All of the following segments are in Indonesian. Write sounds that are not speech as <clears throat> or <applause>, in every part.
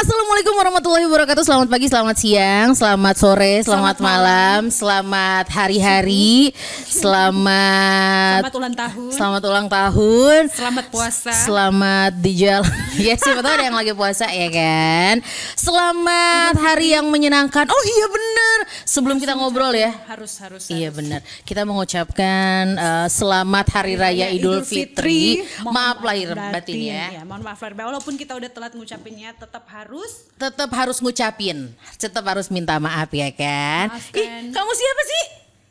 asalaamaaleykum Assalamualaikum warahmatullahi wabarakatuh. Selamat pagi, selamat siang, selamat sore, selamat, malam, selamat hari-hari, <laughs> selamat Selamat ulang tahun. selamat ulang tahun. Selamat puasa. Selamat di jalan. <laughs> ya siapa tahu ada yang lagi puasa ya kan. Selamat hari yang menyenangkan. Oh iya bener. Sebelum kita ngobrol ya. harus harus. Iya benar. Kita mengucapkan eh, selamat Hari Raya Idul Fitri. Maaf lahir batin ya. mohon maaf lahir batin. Walaupun kita udah telat ngucapinnya, tetap harus Tetap harus ngucapin. Tetap harus minta maaf ya kan. Ih, kamu siapa sih?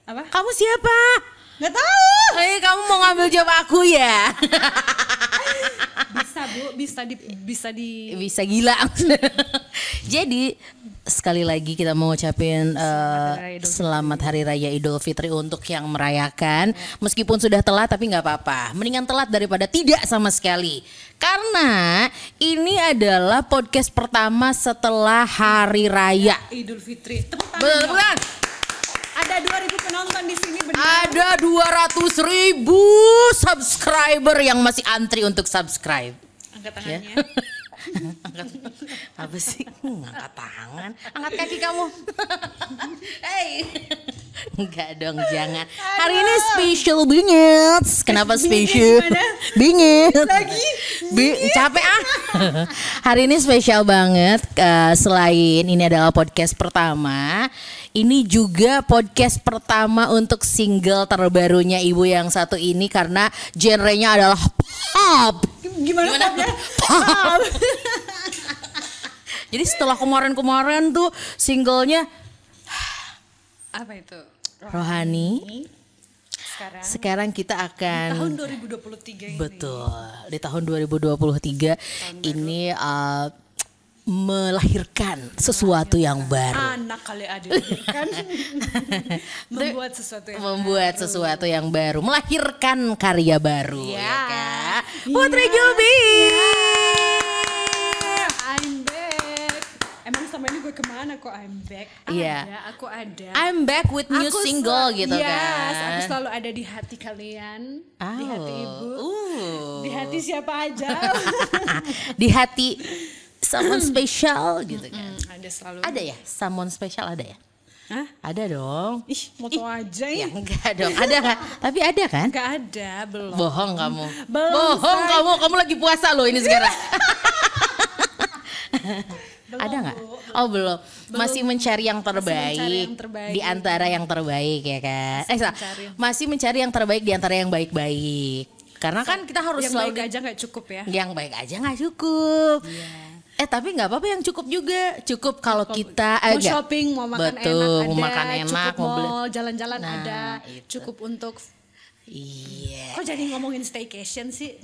apa? Kamu siapa? Nggak tahu. Eh, kamu mau ngambil jawab aku ya? <laughs> Bisa bu, bisa di bisa di. Bisa gila. <laughs> Jadi sekali lagi kita mau ngucapin eh, Hari Raya Idul selamat Hari Raya Idul Fitri untuk yang merayakan. Meskipun sudah telat tapi nggak apa-apa. Mendingan telat daripada tidak sama sekali. Karena ini adalah podcast pertama setelah Hari Raya. Idul Fitri. Tepuk tangan. Ada 2000 penonton di sini benar. Ada 200 ribu subscriber yang masih antri untuk subscribe. Angkat Ya. tangannya. <laughs> angkat. Apa sih? Hmm, angkat tangan. Angkat kaki kamu. Hey. Enggak dong jangan. Hari ini spesial banget kenapa spesial gimana? bingit. Lagi? Capek ah. Hari ini spesial banget. Eh, selain ini adalah podcast pertama ini juga podcast pertama untuk single terbarunya ibu yang satu ini karena genrenya adalah pop Gimana, Gimana? popnya? Pop. <laughs> Jadi setelah kemarin-kemarin tuh singlenya Apa itu? Rohani, Sekarang sekarang kita akan tahun 2023 ini. betul di tahun 2023 ini uh, melahirkan sesuatu yang baru. Anak kali ada kan <laughs> membuat sesuatu yang membuat sesuatu yang baru, melahirkan karya baru ya, Ya. Kak? Putri Jubi. I'm back. Emang sama ini gue ke mana kok I'm back? Iya. Ada, aku ada. I'm back with new Aku single sel- gitu yes, kan. aku selalu ada di hati kalian, di hati Oh, ibu, uh. di hati siapa aja. <laughs> di hati someone special gitu kan. Hmm, ada selalu. Ada ya? Someone special ada ya? Hah? Ada dong. Ih, moto aja Ya ya. enggak dong. Ada kan? Tapi ada kan? Gak ada, belum. Bohong kamu. Belum, Bohong say. kamu. Kamu lagi puasa loh ini sekarang. <laughs> Belum, ada nggak? Bu. Oh belum. Masih mencari yang terbaik. mencari yang terbaik. Di antara yang terbaik ya kan? eh salah. mencari. Masih mencari yang terbaik di antara yang baik-baik. Karena kan kita harus Yang selalu baik aja nggak cukup ya. yang baik aja nggak cukup. Eh tapi nggak apa-apa yang cukup juga. Cukup kalau kita Mau agak shopping, mau makan Betul, enak ada, mau makan enak, cukup mau jalan-jalan Nah, ada, itu. cukup untuk Iya. Kok jadi ngomongin staycation sih?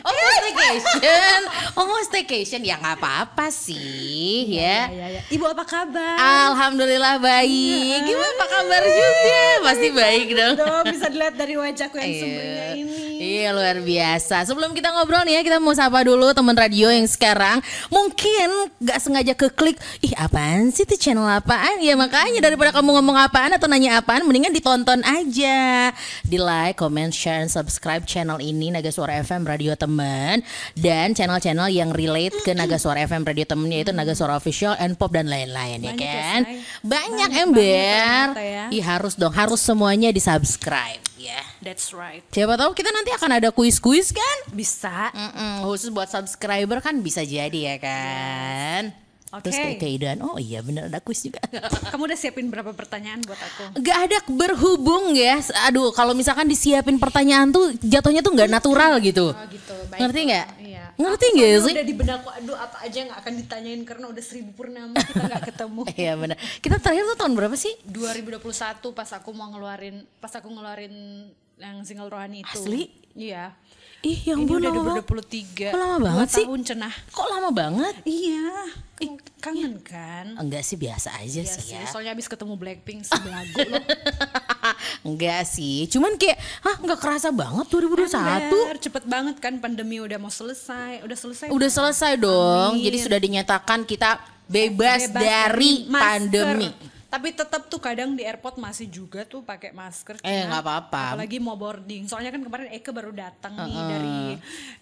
Oh mau staycation, oh mau staycation ya nggak apa-apa sih ya. ya, ya. Ibu apa kabar? Alhamdulillah baik. Gimana apa kabar juga? Pasti baik dong. Dong, bisa dilihat dari wajahku yang sumbernya Iya. ini. Iya luar biasa. Sebelum kita ngobrol nih ya, kita mau sapa dulu teman radio yang sekarang mungkin nggak sengaja keklik, ih apaan sih tuh channel apaan? Ya makanya daripada kamu ngomong apaan atau nanya apaan, mendingan ditonton aja. Di like, comment, share, and subscribe channel ini Naga Suara FM Radio Teman dan channel-channel yang relate ke Naga Suara FM Radio Temen yaitu Naga Suara Official, and Pop dan lain-lain ya Banyak ya, kan? Banyak Banyak ember. ternyata ya. Ih harus dong, harus semuanya di subscribe ya. That's right. Siapa tahu kita nanti akan ada kuis-kuis kan? Bisa. Mm-mm, khusus buat subscriber kan bisa jadi ya kan? Oke. Terus kayak keidan, oh iya bener ada kuis juga. <laughs> Kamu udah siapin berapa pertanyaan buat aku? Gak ada berhubung ya. Aduh, kalau misalkan disiapin pertanyaan tuh jatuhnya tuh nggak natural gitu. Oh gitu. Baik. Ngerti nggak? Iya. Ngerti Aku soalnya sih? Udah di benakku, aduh apa aja yang akan ditanyain karena udah seribu purnama kita nggak ketemu. <laughs> Iya benar. Kita terakhir tuh tahun berapa sih? 2021 pas aku mau ngeluarin pas aku ngeluarin yang single rohani itu. Asli? Iya. Ih, yang Ini udah lama. 2023. Kok lama banget sih? tahun cenah. Kok lama banget? Iya. Ih, kangen kan? Enggak sih biasa aja Iya sih ya. soalnya abis ketemu Blackpink <laughs> sebelagu loh. Enggak sih, cuman kayak hah nggak kerasa banget 2021. Ember, cepet banget kan pandemi udah mau selesai, udah selesai. Udah kan? selesai dong. Amin. Jadi sudah dinyatakan kita bebas, Bebas dari masker. pandemi. Tapi tetap tuh kadang di airport masih juga tuh pakai masker. Eh, nggak apa-apa. Apalagi mau boarding. Soalnya kan kemarin Eke baru datang nih dari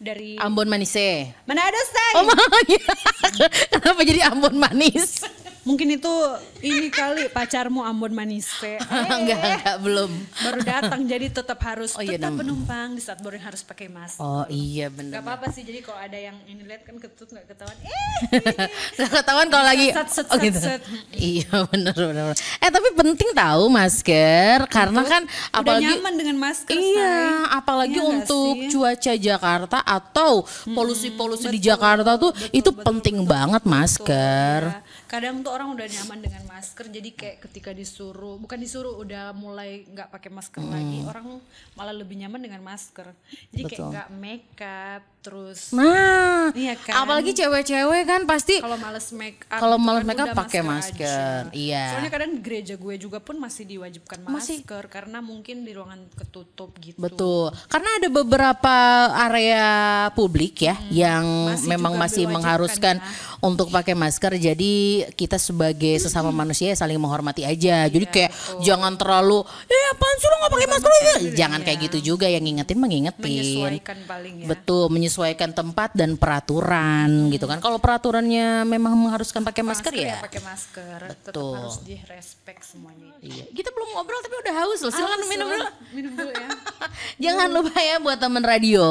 dari Ambon Manise. mana ada say? Oh makanya. <laughs> Kenapa jadi Ambon manis? Mungkin itu ini kali pacarmu Ambon Manise. <laughs> enggak, enggak, belum. baru datang jadi tetap harus Oh, iya, tetap nam- penumpang di saat boarding harus pakai masker. Oh iya Gak bener. apa-apa sih jadi kalau ada yang ini lihat kan ketutup nggak ketahuan. Eh, <laughs> Gak ketahuan kalau lagi Set, set, oh set, gitu. set. Iya bener. bener. Eh tapi penting tahu masker karena kan udah apalagi nyaman dengan masker. Iya, say. apalagi Iya untuk sih? cuaca Jakarta atau polusi-polusi di Jakarta tuh itu penting banget masker. Ya, kadang tuh orang udah nyaman dengan masker jadi kayak ketika disuruh bukan disuruh udah mulai nggak pakai masker lagi orang malah lebih nyaman dengan masker jadi kayak Betul. nggak makeup terus Nah, Iya kan? apalagi cewek-cewek kan pasti kalau males make up Kalau gitu males kan make up pakai masker, aja. iya. soalnya kadang gereja gue juga pun masih diwajibkan Masih. masker karena mungkin di ruangan ketutup gitu Betul, karena ada beberapa area publik ya yang Hmm. Masih memang masih mengharuskan ya. untuk pakai masker. Jadi kita sebagai sesama manusia ya saling menghormati aja. Jadi kayak jangan terlalu, eh apaan sih lo nggak pakai masker? ya?" Jangan kayak gitu juga. Yang ngingetin mengingetin. menyesuaikan paling ya Betul, menyesuaikan tempat dan peraturan gitu kan. Kalau peraturannya memang mengharuskan pakai masker, ya. pakai masker tetap Betul. harus di respect semuanya Iya. Kita belum ngobrol tapi udah haus loh. Silakan Haus minum dulu. minum dulu ya <laughs> Jangan lupa ya buat temen radio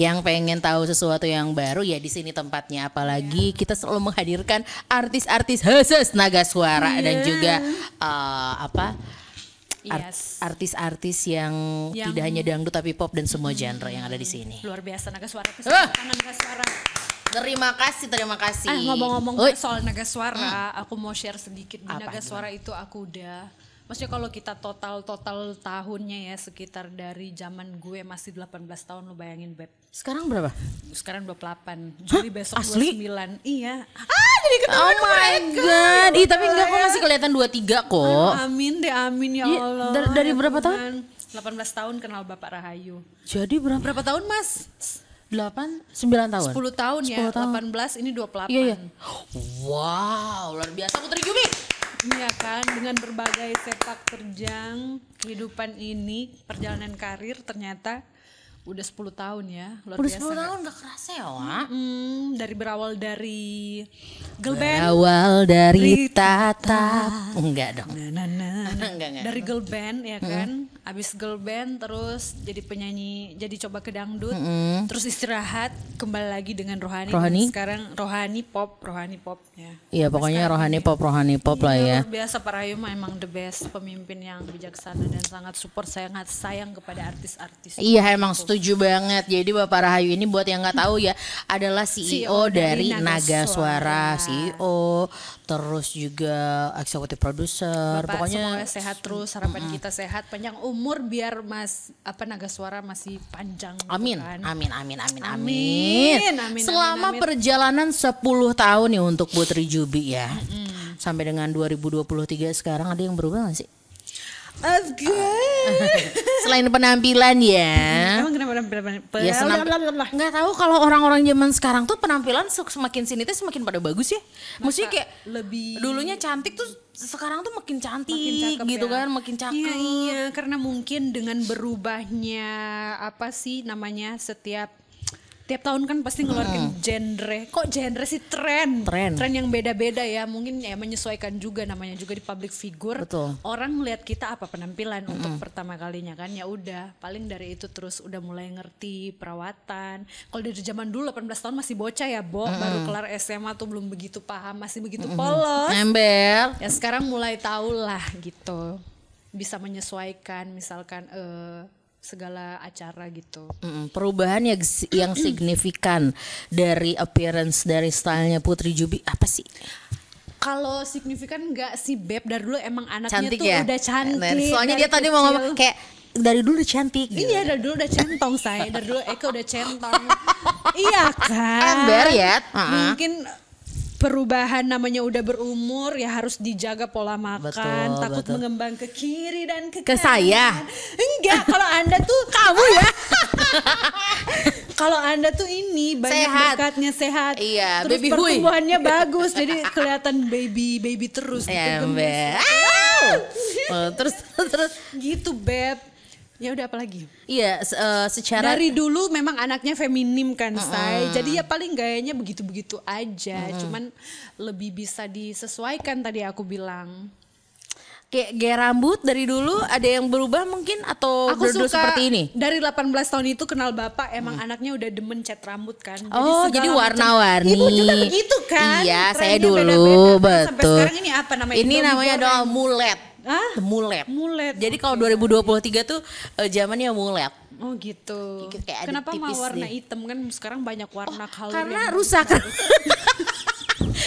yang pengen tahu sesuatu yang baru ya di sini tempatnya. Apalagi kita selalu menghadirkan artis-artis khusus naga suara dan juga eh, apa Yes. artis-artis yang, Yang- tidak hanya dangdut tapi pop dan semua genre yang ada di sini. luar biasa naga suara kesempatan naga suara. Terima kasih, terima kasih. ah ngomong-ngomong soal naga suara aku mau share sedikit di Apa, naga suara itu aku udah Maksudnya kalau kita total total tahunnya ya sekitar dari zaman gue masih 18 tahun lu bayangin beb. sekarang berapa? Sekarang 28, Juli besok Asli? 29. Iya. Ah, jadi Oh ketahuan my god, Ih, tapi enggak kok masih kelihatan 23 kok. Amin deh, amin ya Iya, Allah. dari- dari Ya berapa tahun? Tuhan. 18 tahun kenal Bapak Rahayu. Jadi berapa? Berapa tahun Mas? 8 9 tahun. 10 tahun ya, 10 tahun. 18 ini 28. Iya, iya. Wow, luar biasa Putri Jumi. Iya kan, dengan berbagai sepak terjang kehidupan ini, perjalanan karir ternyata udah 10 tahun ya, luar Udah biasa. 10 tahun gak kerasa ya, Wak. Hmm, dari berawal dari girl band, Awal dari tatap. Enggak dong. nah, nah, nah, nah. <laughs> Enggak, enggak. dari girl band ya kan, abis girl band terus jadi penyanyi, jadi coba ke dangdut, terus istirahat, kembali lagi dengan rohani. Rohani? Sekarang rohani pop, rohani pop ya. Iya pokoknya rohani pop, rohani pop lah ya. Luar biasa Pak Rayu mah emang the best pemimpin yang bijaksana dan sangat support sangat sayang kepada artis-artis. Iya emang setuju banget. Jadi Bapak Rahayu ini buat yang nggak tahu ya adalah CEO, CEO dari dari Naga Naga Suara, Suara. CEO, terus juga eksekutif produser. Bapak Pokoknya semoga sehat terus, harapan kita sehat, panjang umur biar Mas apa Naga Suara masih panjang. gitu Amin, kan. amin, amin, amin, amin. Amin, amin, Selama amin, amin. perjalanan 10 tahun nih untuk Putri Jubi ya. Sampai dengan 2023 sekarang ada yang berubah gak sih? Course. <laughs> Selain penampilan ya. Emang kenapa penampilan? Ya senam, nggak tahu kalau orang-orang zaman sekarang tuh penampilan se- semakin sini tuh semakin pada bagus ya. Maksudnya kayak lebih dulunya cantik tuh sekarang tuh makin cantik makin cakep gitu ya. kan, makin cakep. Iya, iya, karena mungkin dengan berubahnya apa sih namanya setiap tiap tahun kan pasti ngeluarin genre. Kok genre sih tren? Tren. yang beda-beda ya. Mungkin ya menyesuaikan juga namanya juga di public figure. Betul. Orang ngelihat kita apa penampilan untuk pertama kalinya kan ya udah paling dari itu terus udah mulai ngerti perawatan. Kalau dari zaman dulu 18 tahun masih bocah ya, Bo, baru kelar SMA tuh belum begitu paham, masih begitu polos. Ember. Ya sekarang mulai tahu lah gitu. Bisa menyesuaikan misalkan eh, segala acara gitu. Mm, perubahan yang, yang <clears throat> signifikan dari appearance dari stylenya Putri Jubi apa sih? Kalau signifikan enggak sih Beb dari dulu emang anaknya Cantik tuh ya. udah cantik. Nah, Soalnya dia tadi mau ngomong kayak dari dulu udah cantik. gitu. Iya dari dulu udah centong saya, dari dulu Eka udah centong. <laughs> iya kan. Ember ya. Uh-uh. Mungkin perubahan namanya udah berumur ya harus dijaga pola makan, Betul, takut betul. mengembang ke kiri dan ke Ke kanan. saya? Enggak, kalau Anda tuh <laughs> kamu ya. <laughs> kalau Anda tuh ini banyak Sehat. berkatnya sehat. Iya, Terus baby pertumbuhannya bagus jadi kelihatan baby baby terus gitu, gemes. Ah! <laughs> Oh, terus terus gitu beb ya udah apa lagi? Iya eh, secara dari dulu memang anaknya feminim kan say jadi ya paling gayanya begitu-begitu aja. Cuman lebih bisa disesuaikan tadi aku bilang. Kayak gaya rambut dari dulu ada yang berubah mungkin? Atau aku suka seperti ini? dari 18 tahun itu kenal bapak emang anaknya udah demen cat rambut kan. Oh, segala jadi warna-warni. ibu juga begitu kan. Iya, saya Trennya dulu beda-beda. sampai betul. sekarang ini apa namanya? Ini Indomie namanya adalah mulet. Hah? Mulet. mulet Jadi kalau 2023 tuh eh, zamannya mulet. oh gitu Kayak kenapa mah tipis warna deh. hitam kan sekarang banyak warna color Karena rusak. <laughs>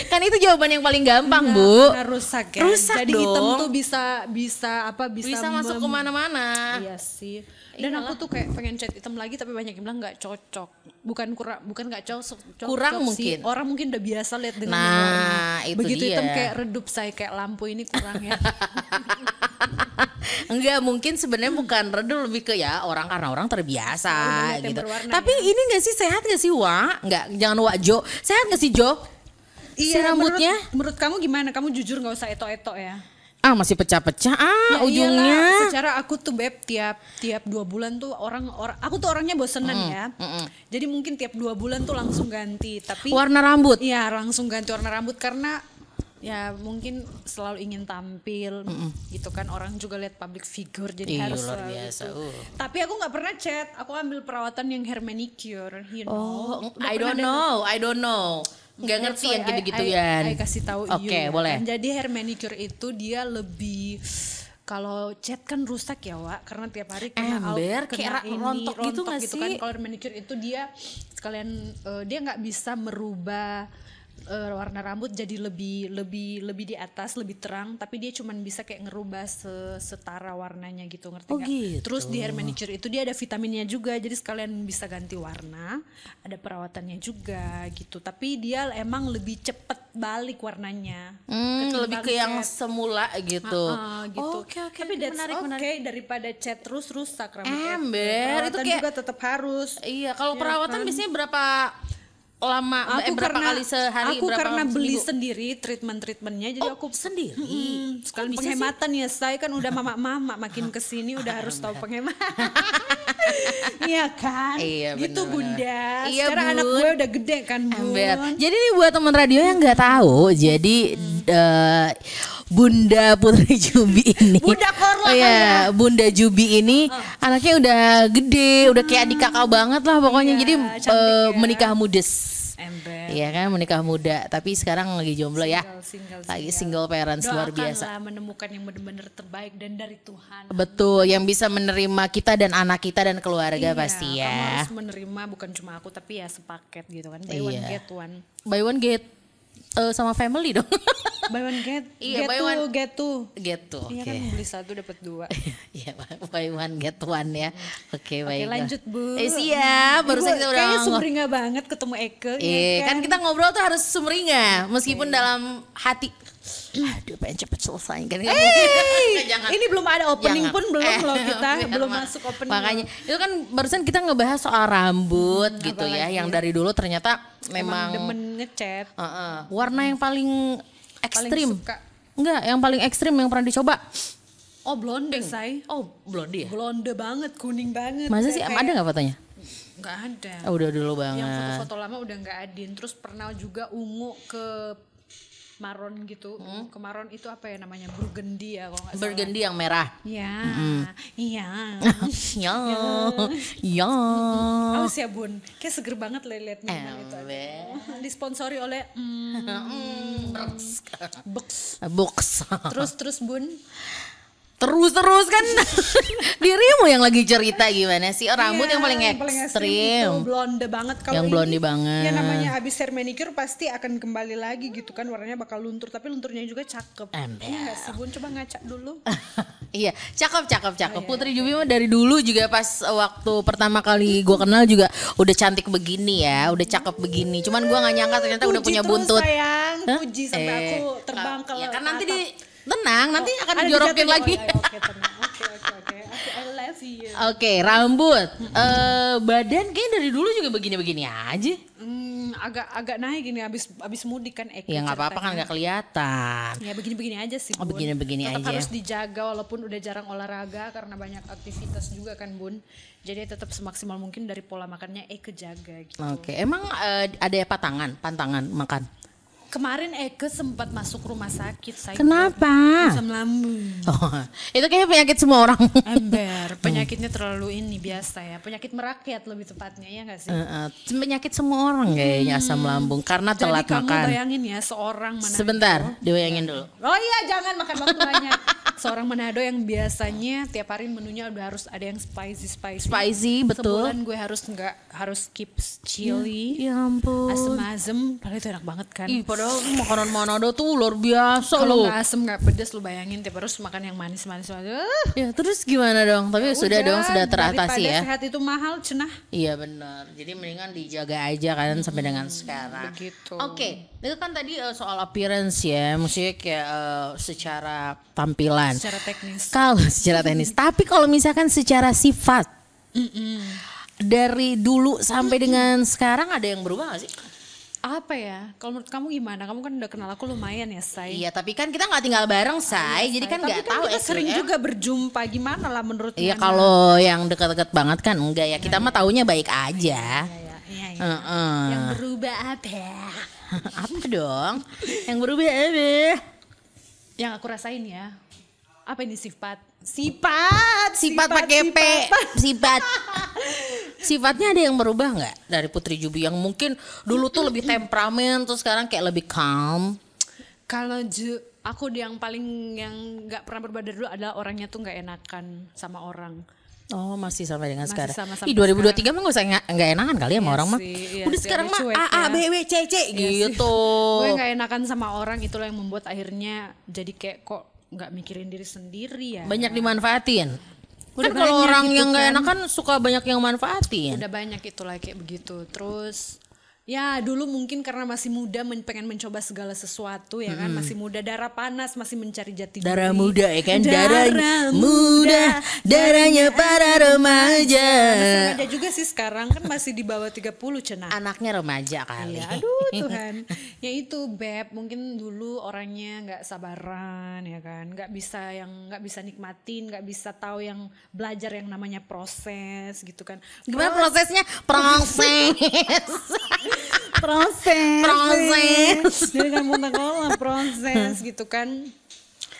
kan itu jawaban yang paling gampang, Bu. karena rusak ya Rusak jadi hitam dong. tuh bisa bisa apa bisa, Bisa masuk ke mana-mana. Iya sih. Dan aku tuh kayak pengen cat hitam lagi tapi banyak yang bilang nggak cocok. Bukan kurang, bukan nggak cocok. cocok Kurang sih. mungkin. Orang mungkin udah biasa lihat dengan Nah, warna. itu Begitu dia. hitam kayak redup saya kayak lampu ini kurang ya. <laughs> Enggak, mungkin sebenarnya bukan redup lebih ke ya orang karena orang terbiasa Oh, gitu. Tapi ini enggak sih sehat gak sih, Wa? Enggak, jangan Wa Jo. Sehat gak sih, Jo? Si rambutnya? Iya, Menurut, menurut kamu gimana? Kamu jujur nggak usah eto-eto ya. Ah, masih pecah-pecah. Ah, Ya ujungnya. iyalah, secara aku tuh beb tiap tiap dua bulan tuh orang orang aku tuh orangnya bosenan ya. Jadi mungkin tiap dua bulan tuh langsung ganti. Tapi Warna rambut. Iya langsung ganti warna rambut karena ya mungkin selalu ingin tampil gitu kan orang juga lihat public figure jadi Iya, harus luar biasa, itu. uh. Tapi aku nggak pernah chat, aku ambil perawatan yang hair manicure, you know. Oh, I don't know, I don't know. Nggak ngerti yang gitu-gituan. I kasih tahu Oke, you ya boleh. kan. Jadi hair manicure itu dia lebih kalau cat kan rusak ya Wak karena tiap hari kena out- Ember, kena kayak ini, rontok gitu nggak kan sih? kalau hair manicure itu dia sekalian eh, dia nggak bisa merubah eh, warna rambut jadi lebih lebih lebih di atas lebih terang tapi dia cuman bisa kayak ngerubah se- setara warnanya gitu ngerti Oh, nggak? gitu. Terus di hair manicure itu dia ada vitaminnya juga jadi sekalian bisa ganti warna, ada perawatannya juga gitu. Tapi dia emang lebih cepet balik warnanya. Hmm, lebih ke yang cat. semula gitu. Ah, gitu. Oke, oke. Tapi that's menarik, okay menarik. daripada cat terus rusak rambut. Ember, itu kayak- juga tetap harus. Iya, kalau Iya perawatan kan? biasanya berapa lama? eh, Aku berapa karena kali sehari? aku berapa karena beli seminggu? sendiri treatment treatmentnya jadi Oh, aku sendiri. Hmm, sekali bisa sih? penghematan ya saya kan udah mama-mama makin ke sini udah harus tahu penghematan. <laughs> Iya kan? Iya, gitu benar-benar. Bunda. Iya, Secara anak Bun. gue udah gede kan Bun. Ember. Jadi nih buat teman radio yang nggak tahu, jadi eh, Bunda Putri Jubi ini. Bunda Korla Oh iya, Bunda Jubi ini anaknya udah gede, udah kayak adik kakak banget lah pokoknya. Iya, jadi eh, ya. menikah mudes. Ember. Iya kan menikah muda, tapi sekarang lagi jomblo ya. Single, single, Lagi single parents luar biasa. Menemukan yang benar-benar terbaik dan dari Tuhan. Betul, yang bisa menerima kita dan anak kita dan keluarga Iya, pasti Kamu ya. harus menerima bukan cuma aku tapi ya sepaket gitu kan. Buy one Iya. get one. Buy one get eh, sama family dong. <laughs> Buy one get. Iya, get buy two, one. get two. get tuh. Iya Oke. kan beli satu dapat dua. <laughs> Iya, buy one get one ya. Oke, Oke baik. lanjut Bu. Eh siap, barusan Ibu kita udah Kayaknya sumringah banget ketemu Eke. ya Iya, kan kita ngobrol tuh harus sumringah meskipun dalam hati aduh pengen cepet selesai kan. <laughs> Jangan. Ini belum ada opening Jangan. pun belum Eh, loh kita, belum ma- masuk opening. Makanya itu kan barusan kita ngebahas soal rambut gitu ya, yang dari dulu ternyata Emang memang demen ngechat. Heeh. warna yang paling ekstrim. suka. Enggak, yang paling ekstrim yang pernah dicoba. Oh blonde say. Oh, blondie ya? Blonde banget, kuning banget. Masa sih Kayak- ada nggak fotonya? Nggak ada. Oh, udah dulu Yang banget. foto-foto lama udah nggak adin. Terus pernah juga ungu ke maron gitu. Ke maron itu apa ya namanya? Burgundy ya kalau nggak salah. Burgundy yang merah. Iya, iya. <laughs> ya, ya. Awas ya bun, kayak seger banget liat minuman itu. Ember. Disponsori oleh mm, <laughs> Box. Box. Terus terus bun, terus terus kan. <laughs> Dirimu yang lagi cerita gimana sih? Oh, rambut Iya, yang paling itu, ekstrim. blonde banget. Kalau Yang ini, blonde banget. Ya namanya habis hair manicure pasti akan kembali lagi gitu kan, warnanya bakal luntur. Tapi lunturnya juga cakep. Iya sih bun, coba ngaca dulu. <laughs> iya cakep cakep cakep. Putri Jubi mah dari dulu juga pas waktu pertama kali gue kenal juga udah cantik begini ya udah cakep begini. Cuman gue nggak nyangka ternyata udah Puji punya terus, buntut sayang, puji sampai Eh, aku terbang ke ya kan nanti di tenang nanti akan Ada dijorokin lagi Oh, iya, Oke, tenang. Oke, oke, oke. Oke, I love you. Oke, rambut. Eh badan kayaknya dari dulu juga begini-begini aja. Hmm, agak agak naik gini abis abis mudik kan Eke Ya nggak apa-apa kan nggak kelihatan. Ya begini-begini aja sih Oh, Bun. begini-begini tetap aja. harus dijaga walaupun udah jarang olahraga karena banyak aktivitas juga kan Bun. Jadi tetap semaksimal mungkin dari pola makannya Eke jaga gitu. Oke, emang eh, ada patangan, pantangan makan? Kemarin Eke sempat masuk rumah sakit saya. Kenapa? Asam lambung. Oh, itu kayaknya penyakit semua orang. Ember, penyakitnya terlalu ini biasa ya. Penyakit merakyat lebih tepatnya ya nggak sih? Eh, penyakit semua orang kayaknya asam lambung karena Jadi telat kamu makan. bayangin ya seorang Manado. Sebentar, dibayangin dulu. Oh iya jangan makan waktu banyak. Seorang Manado yang biasanya tiap hari menunya udah harus ada yang spicy spicy. Spicy, betul. Sebulan gue harus nggak harus keep chili, Ya ampun. asem-asem. Padahal itu enak banget kan. Ih, padahal makanan Manado tuh luar biasa Kalau nggak asem nggak pedes lu bayangin tiap harus makan yang manis-manis. Uh, Ya, terus gimana dong? Tapi sudah dong, sudah teratasi ya. sehat itu mahal cenah. Iya benar. Jadi mendingan dijaga aja kan sampai dengan sekarang. Begitu. Oke, itu kan tadi eh, soal appearance ya, maksudnya kayak eh, secara tampilan. Secara teknis. Kalau <laughs> secara teknis, tapi kalau misalkan secara sifat dari dulu sampai dengan sekarang ada yang berubah gak sih? Apa ya? Kalau menurut kamu gimana? Kamu kan udah kenal aku lumayan ya, Say. Iya, tapi kan kita nggak tinggal bareng, say. Jadi kan nggak tahu kita sering juga berjumpa. Gimana lah menurut Iya, kalau yang dekat-dekat banget kan enggak ya. Kita mah taunya baik aja. Iya, iya, iya. Heeh. Yang berubah apa? <laughs> apa dong? Yang berubah apa? Yang aku rasain ya. Apa ini sifat? Sifat, Sifat pakai P, sifat. <laughs> Sifatnya ada yang berubah nggak dari Putri Jubi yang mungkin dulu tuh lebih temperamen terus sekarang kayak lebih calm. Kalau Ju, aku yang paling yang nggak pernah berubah dari dulu adalah orangnya tuh nggak enakan sama orang. Oh masih sampai dengan Masih sekarang. sama Ih sampai 2023 mah gak usah nggak enakan kali ya sama Iya orang mah. iya Udah sih, sekarang mah A A ya. B B C C gitu. Gue nggak enakan sama orang itulah yang membuat akhirnya jadi kayak kok nggak mikirin diri sendiri ya. Banyak dimanfaatin. Udah kan kalau orang gitu yang nggak kan. enakan suka banyak yang manfaatin. Udah banyak itulah kayak begitu. Terus ya dulu mungkin karena masih muda men- pengen mencoba segala sesuatu ya kan masih muda darah panas masih mencari jati diri. Darah muda ya kan, Darah darah muda, darahnya para remaja. Masih remaja juga sih sekarang kan masih di bawah 30 cenah. Anaknya remaja kali. Iya, aduh Tuhan. ya itu Beb, mungkin dulu orangnya nggak sabaran ya kan, nggak bisa yang nggak bisa nikmatin, nggak bisa tahu yang belajar yang namanya proses gitu kan. Gimana prosesnya? Proses. <laughs> proses. Proses. <laughs> jadi kan muntah proses gitu kan.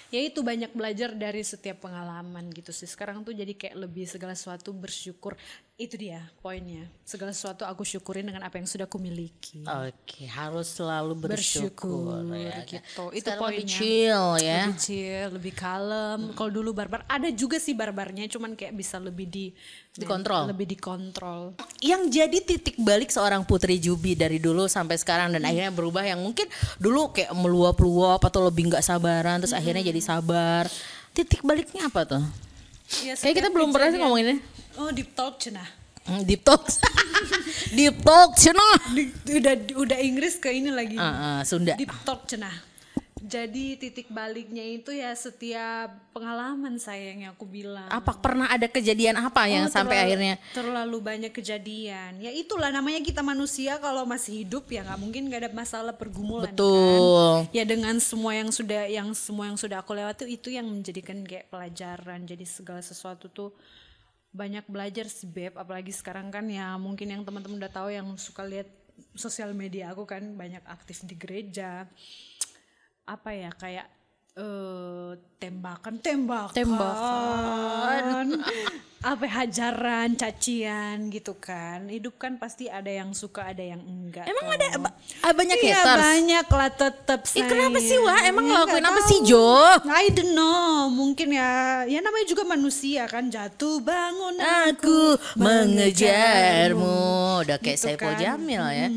Ya itu banyak belajar dari setiap pengalaman gitu sih. Sekarang tuh jadi kayak lebih segala sesuatu bersyukur itu dia poinnya segala sesuatu aku syukurin dengan apa yang sudah aku miliki Oke, harus selalu bersyukur, bersyukur ya. gitu itu Sekarang lebih poinnya chill ya. lebih chill lebih kalem kalau dulu barbar ada juga sih barbarnya cuman kayak bisa lebih di Dikontrol. lebih dikontrol Yang jadi titik balik seorang Putri Jubi dari dulu sampai sekarang dan akhirnya berubah yang mungkin dulu kayak meluap-luap atau lebih nggak sabaran terus akhirnya jadi sabar. Titik baliknya apa tuh? Ya, Kayak kita belum pernah sih ngomonginnya. oh deep talk cenah Hmm, Deep talk. <laughs> Deep talk cenah. Di- udah udah Inggris ke ini lagi Ah, ah, Sunda. deep talk cenah jadi titik baliknya itu ya setiap pengalaman saya yang aku bilang. Apa pernah ada kejadian apa yang Oh, sampai terlalu- akhirnya? terlalu banyak kejadian. Ya itulah namanya kita manusia kalau masih hidup ya nggak mungkin nggak ada masalah pergumulan betul? kan? ya dengan semua yang sudah yang semua yang sudah aku lewati itu yang menjadikan kayak pelajaran. Jadi segala sesuatu tuh banyak belajar sih beb. Apalagi sekarang kan ya mungkin yang teman-teman udah tahu yang suka lihat sosial media aku kan banyak aktif di gereja apa ya kayak eh tembakan tembakan Tembakan. <laughs> apa ya, hajaran cacian gitu kan hidup kan pasti ada yang suka ada yang enggak Emang toh. ada ah, banyak Iya haters? banyak lah tetap Ih, kenapa sayang. sih Wah? Emang Ya, ngelakuin apa sih Jo? I don't know, mungkin ya, ya namanya juga manusia kan jatuh bangun Aku mengejarmu. Udah kayak Gitu Saiful kan. Jamil ya.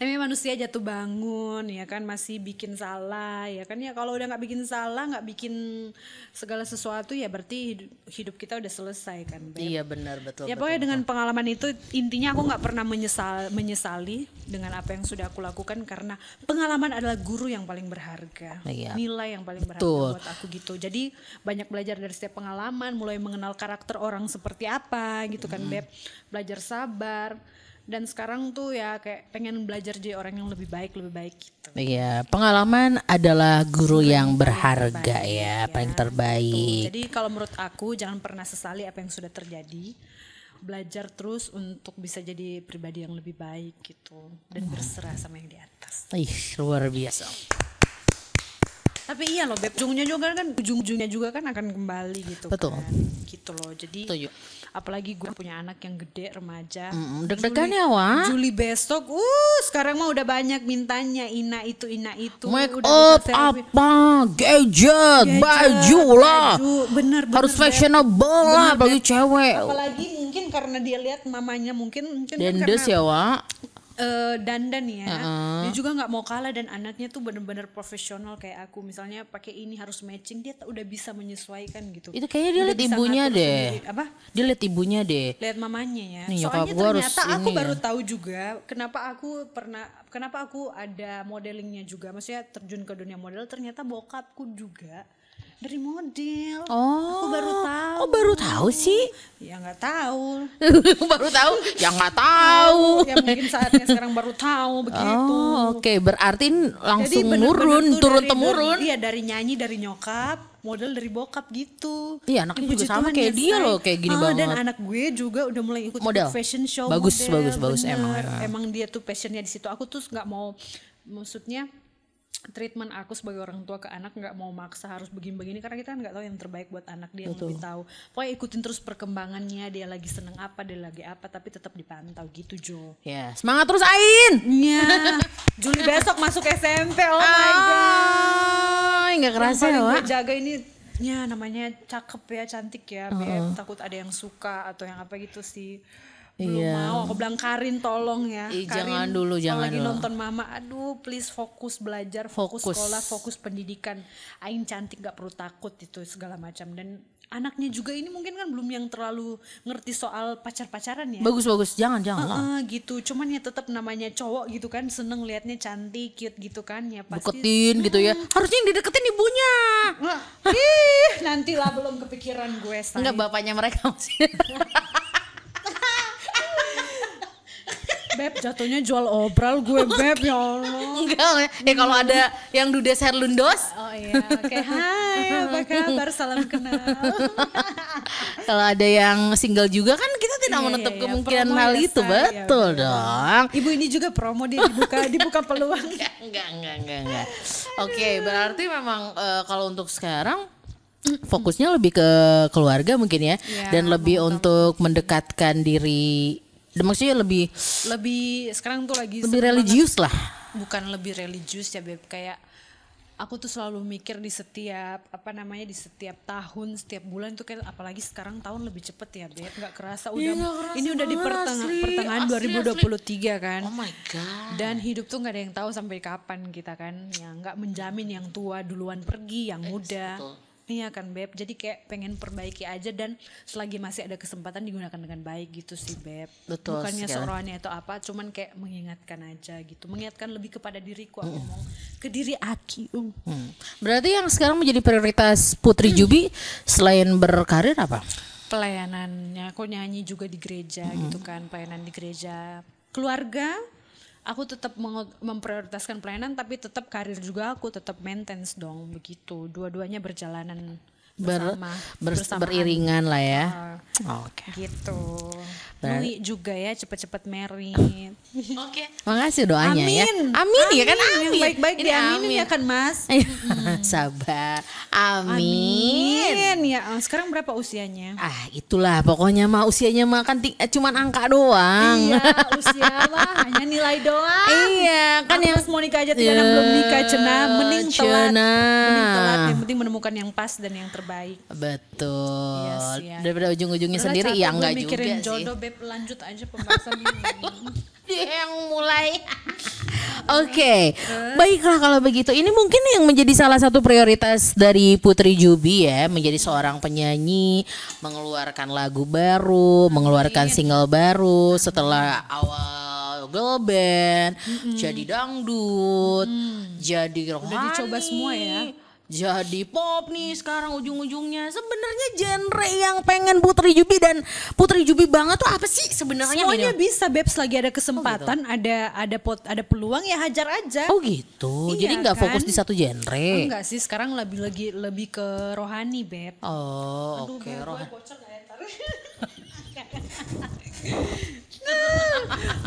Namanya manusia jatuh bangun ya kan masih bikin salah ya kan ya kalau udah nggak bikin salah nggak bikin segala sesuatu ya berarti hidup, hidup kita udah selesai kan Beb. Iya benar betul. ya betul. pokoknya dengan pengalaman itu intinya aku nggak pernah menyesal menyesali dengan apa yang sudah aku lakukan karena pengalaman adalah guru yang paling berharga Iya. nilai yang paling berharga Betul. buat aku gitu jadi banyak belajar dari setiap pengalaman mulai mengenal karakter orang seperti apa gitu kan beb belajar sabar dan sekarang tuh ya kayak pengen belajar jadi orang yang lebih baik lebih baik gitu. Iya, pengalaman adalah guru yang berharga ya, paling terbaik. jadi kalau menurut aku jangan pernah sesali apa yang sudah terjadi. Belajar terus untuk bisa jadi pribadi yang lebih baik gitu. Dan berserah sama yang di atas. Ih, luar biasa. Tapi iya loh beb ujungnya juga kan ujung-ujungnya juga kan akan kembali gitu Betul. kan gitu loh jadi Setuju. apalagi gue punya anak yang gede remaja Mm, deg-degan ya. Juli besok uh sekarang mah udah banyak mintanya ina itu ina itu Make udah up apa, gadget, Gadget, baju lah. baju, bener bener Harus fashionable lah bagi cewek. apalagi mungkin karena dia lihat mamanya mungkin mungkin kan Dendes karena ya, Wak. Eh, dandan ya dia juga nggak mau kalah dan anaknya tuh bener-bener profesional kayak aku misalnya pakai ini harus matching dia udah bisa menyesuaikan gitu Itu kayaknya dia lihat ibunya deh. sendiri. apa Dia lihat ibunya deh. lihat mamanya ya. Nih, Soalnya ternyata aku ini baru ya. tahu juga kenapa aku pernah kenapa aku ada modelingnya juga. Maksudnya terjun ke dunia model ternyata bokapku juga dari model. Oh. Aku baru tahu. Oh, baru tahu sih. Ya nggak tahu. <laughs> baru tahu? Ya nggak tahu. ya mungkin saatnya sekarang baru tahu begitu. Oh, oke. Berarti langsung bener-bener nurun, turun dari- temurun. dari- Iya dari nyanyi dari nyokap, model dari bokap gitu. Iya, anaknya juga Puji sama Tuhan kayak ya, dia loh, kayak gini Ah, banget. Dan anak gue juga udah mulai ikut Model. fashion show. Bagus, model, bagus, bagus, bener. emang, emang. Emang dia tuh passionnya di situ. Aku tuh nggak mau, maksudnya treatment aku sebagai orang tua ke anak nggak mau maksa harus begini-begini karena kita kan nggak tahu yang terbaik buat anak dia yang lebih tahu. Pokoknya ikutin terus perkembangannya dia lagi seneng apa dia lagi apa tapi tetap dipantau gitu Jo. Ya, semangat terus Ain. Iya. Juli besok masuk SMP. Oh my god. Ah, nggak kerasa ya, Wak. jaga ini ya namanya cakep ya cantik ya Beb. takut ada yang suka atau yang apa gitu sih belum Iya. mau aku bilang Karin tolong ya Ih, Karin, jangan dulu, jangan lagi dulu. nonton mama aduh please fokus belajar fokus, Fokus. sekolah fokus pendidikan Aing cantik gak perlu takut itu segala macam dan anaknya juga ini mungkin kan belum yang terlalu ngerti soal pacar-pacaran ya Bagus bagus, jangan jangan lah. Heeh, gitu cuman ya tetap namanya cowok gitu kan seneng liatnya cantik cute gitu kan ya pasti Deketin gitu ya. Harusnya yang dideketin ibunya. Ih, nantilah belum kepikiran gue. Say. Enggak bapaknya mereka masih. <laughs> Beb, jatuhnya jual obral gue, <laughs> Beb, ya Allah. Enggak. Ya kalau ada yang Dudes Herlundos, Oh iya, oke. Hai, apa <laughs> kabar? Salam kenal. <laughs> kalau ada yang single juga kan kita tidak Iya, menutup iya, iya. kemungkinan Promo hal ya, itu, Say. betul Ya, dong. Ibu ini juga promo dia dibuka dibuka peluang. Enggak, enggak, enggak, enggak, enggak. Oke, berarti memang eh, kalau untuk sekarang fokusnya lebih ke keluarga mungkin ya, Iya, dan lebih untuk mendekatkan diri. Maksudnya lebih Lebih sekarang tuh lagi lebih religius lah. bukan lebih religius ya, Beb. Kayak aku tuh selalu mikir di setiap apa namanya di setiap tahun setiap bulan tuh kayak apalagi sekarang tahun lebih cepet ya beb nggak kerasa udah Iya, kerasa ini udah di pertengah- asli, pertengahan asli, 2023 kan Oh my god. dan hidup tuh nggak ada yang tahu sampai kapan kita kan ya nggak menjamin yang tua duluan pergi yang muda betul. Iya kan beb? Jadi kayak pengen perbaiki aja dan selagi masih ada kesempatan digunakan dengan baik gitu sih beb. Betul bukannya seorangnya atau apa cuman kayak mengingatkan aja gitu. Mengingatkan lebih kepada diriku aku ngomong ke diri aki uh. Hmm. Berarti yang sekarang menjadi prioritas Putri Jubi selain berkarir apa? pelayanannya. Aku nyanyi juga di gereja gitu kan pelayanan di gereja. Keluarga aku tetap memprioritaskan pelayanan tapi tetap karir juga aku tetap maintenance dong begitu. Dua-duanya berjalanan Ber, bersama ber- bersamaan. beriringan lah ya. Ah, Oke. gitu Nui juga ya cepet-cepet merit <laughs> Oke. Makasih doanya ya. Amin. Amin ya kan Yang amin. baik-baik Ini diaminin ya kan mas <laughs> Sabar. Amin. Amin ya ah, sekarang berapa usianya Ah, itulah pokoknya mah usianya mah kan ting- eh, cuman angka doang. Iya, <laughs> usia mah hanya nilai doang. Iya, kan Aku yang mau nikah aja tiga belum nikah cenah, mending telat. Mending telat, yang penting menemukan yang pas dan yang terbaik. Betul. Iya sih, ya. Daripada ujung-ujungnya Udah sendiri ya enggak juga mikirin sih. jodoh beb lanjut aja pembahasan ini. <laughs> Dia yang mulai. <laughs> Oke, baiklah kalau begitu. Ini mungkin yang menjadi salah satu prioritas dari Putri Jubi ya, menjadi seorang penyanyi, mengeluarkan lagu baru, mengeluarkan single baru setelah awal girl band, jadi dangdut, jadi rohani. dicoba semua ya. Jadi pop nih sekarang ujung-ujungnya. Sebenarnya genre yang pengen Putri Jubi dan Putri Jubi banget tuh apa sih sebenarnya Semuanya bisa Bebs lagi ada kesempatan, ada ada pot ada peluang ya hajar aja. Oh gitu. Iya Jadi nggak kan? fokus di satu genre. Enggak sih, sekarang lebih lagi lebih ke rohani, Beb. Oh, oke. Gue Roh. <laughs> <laughs>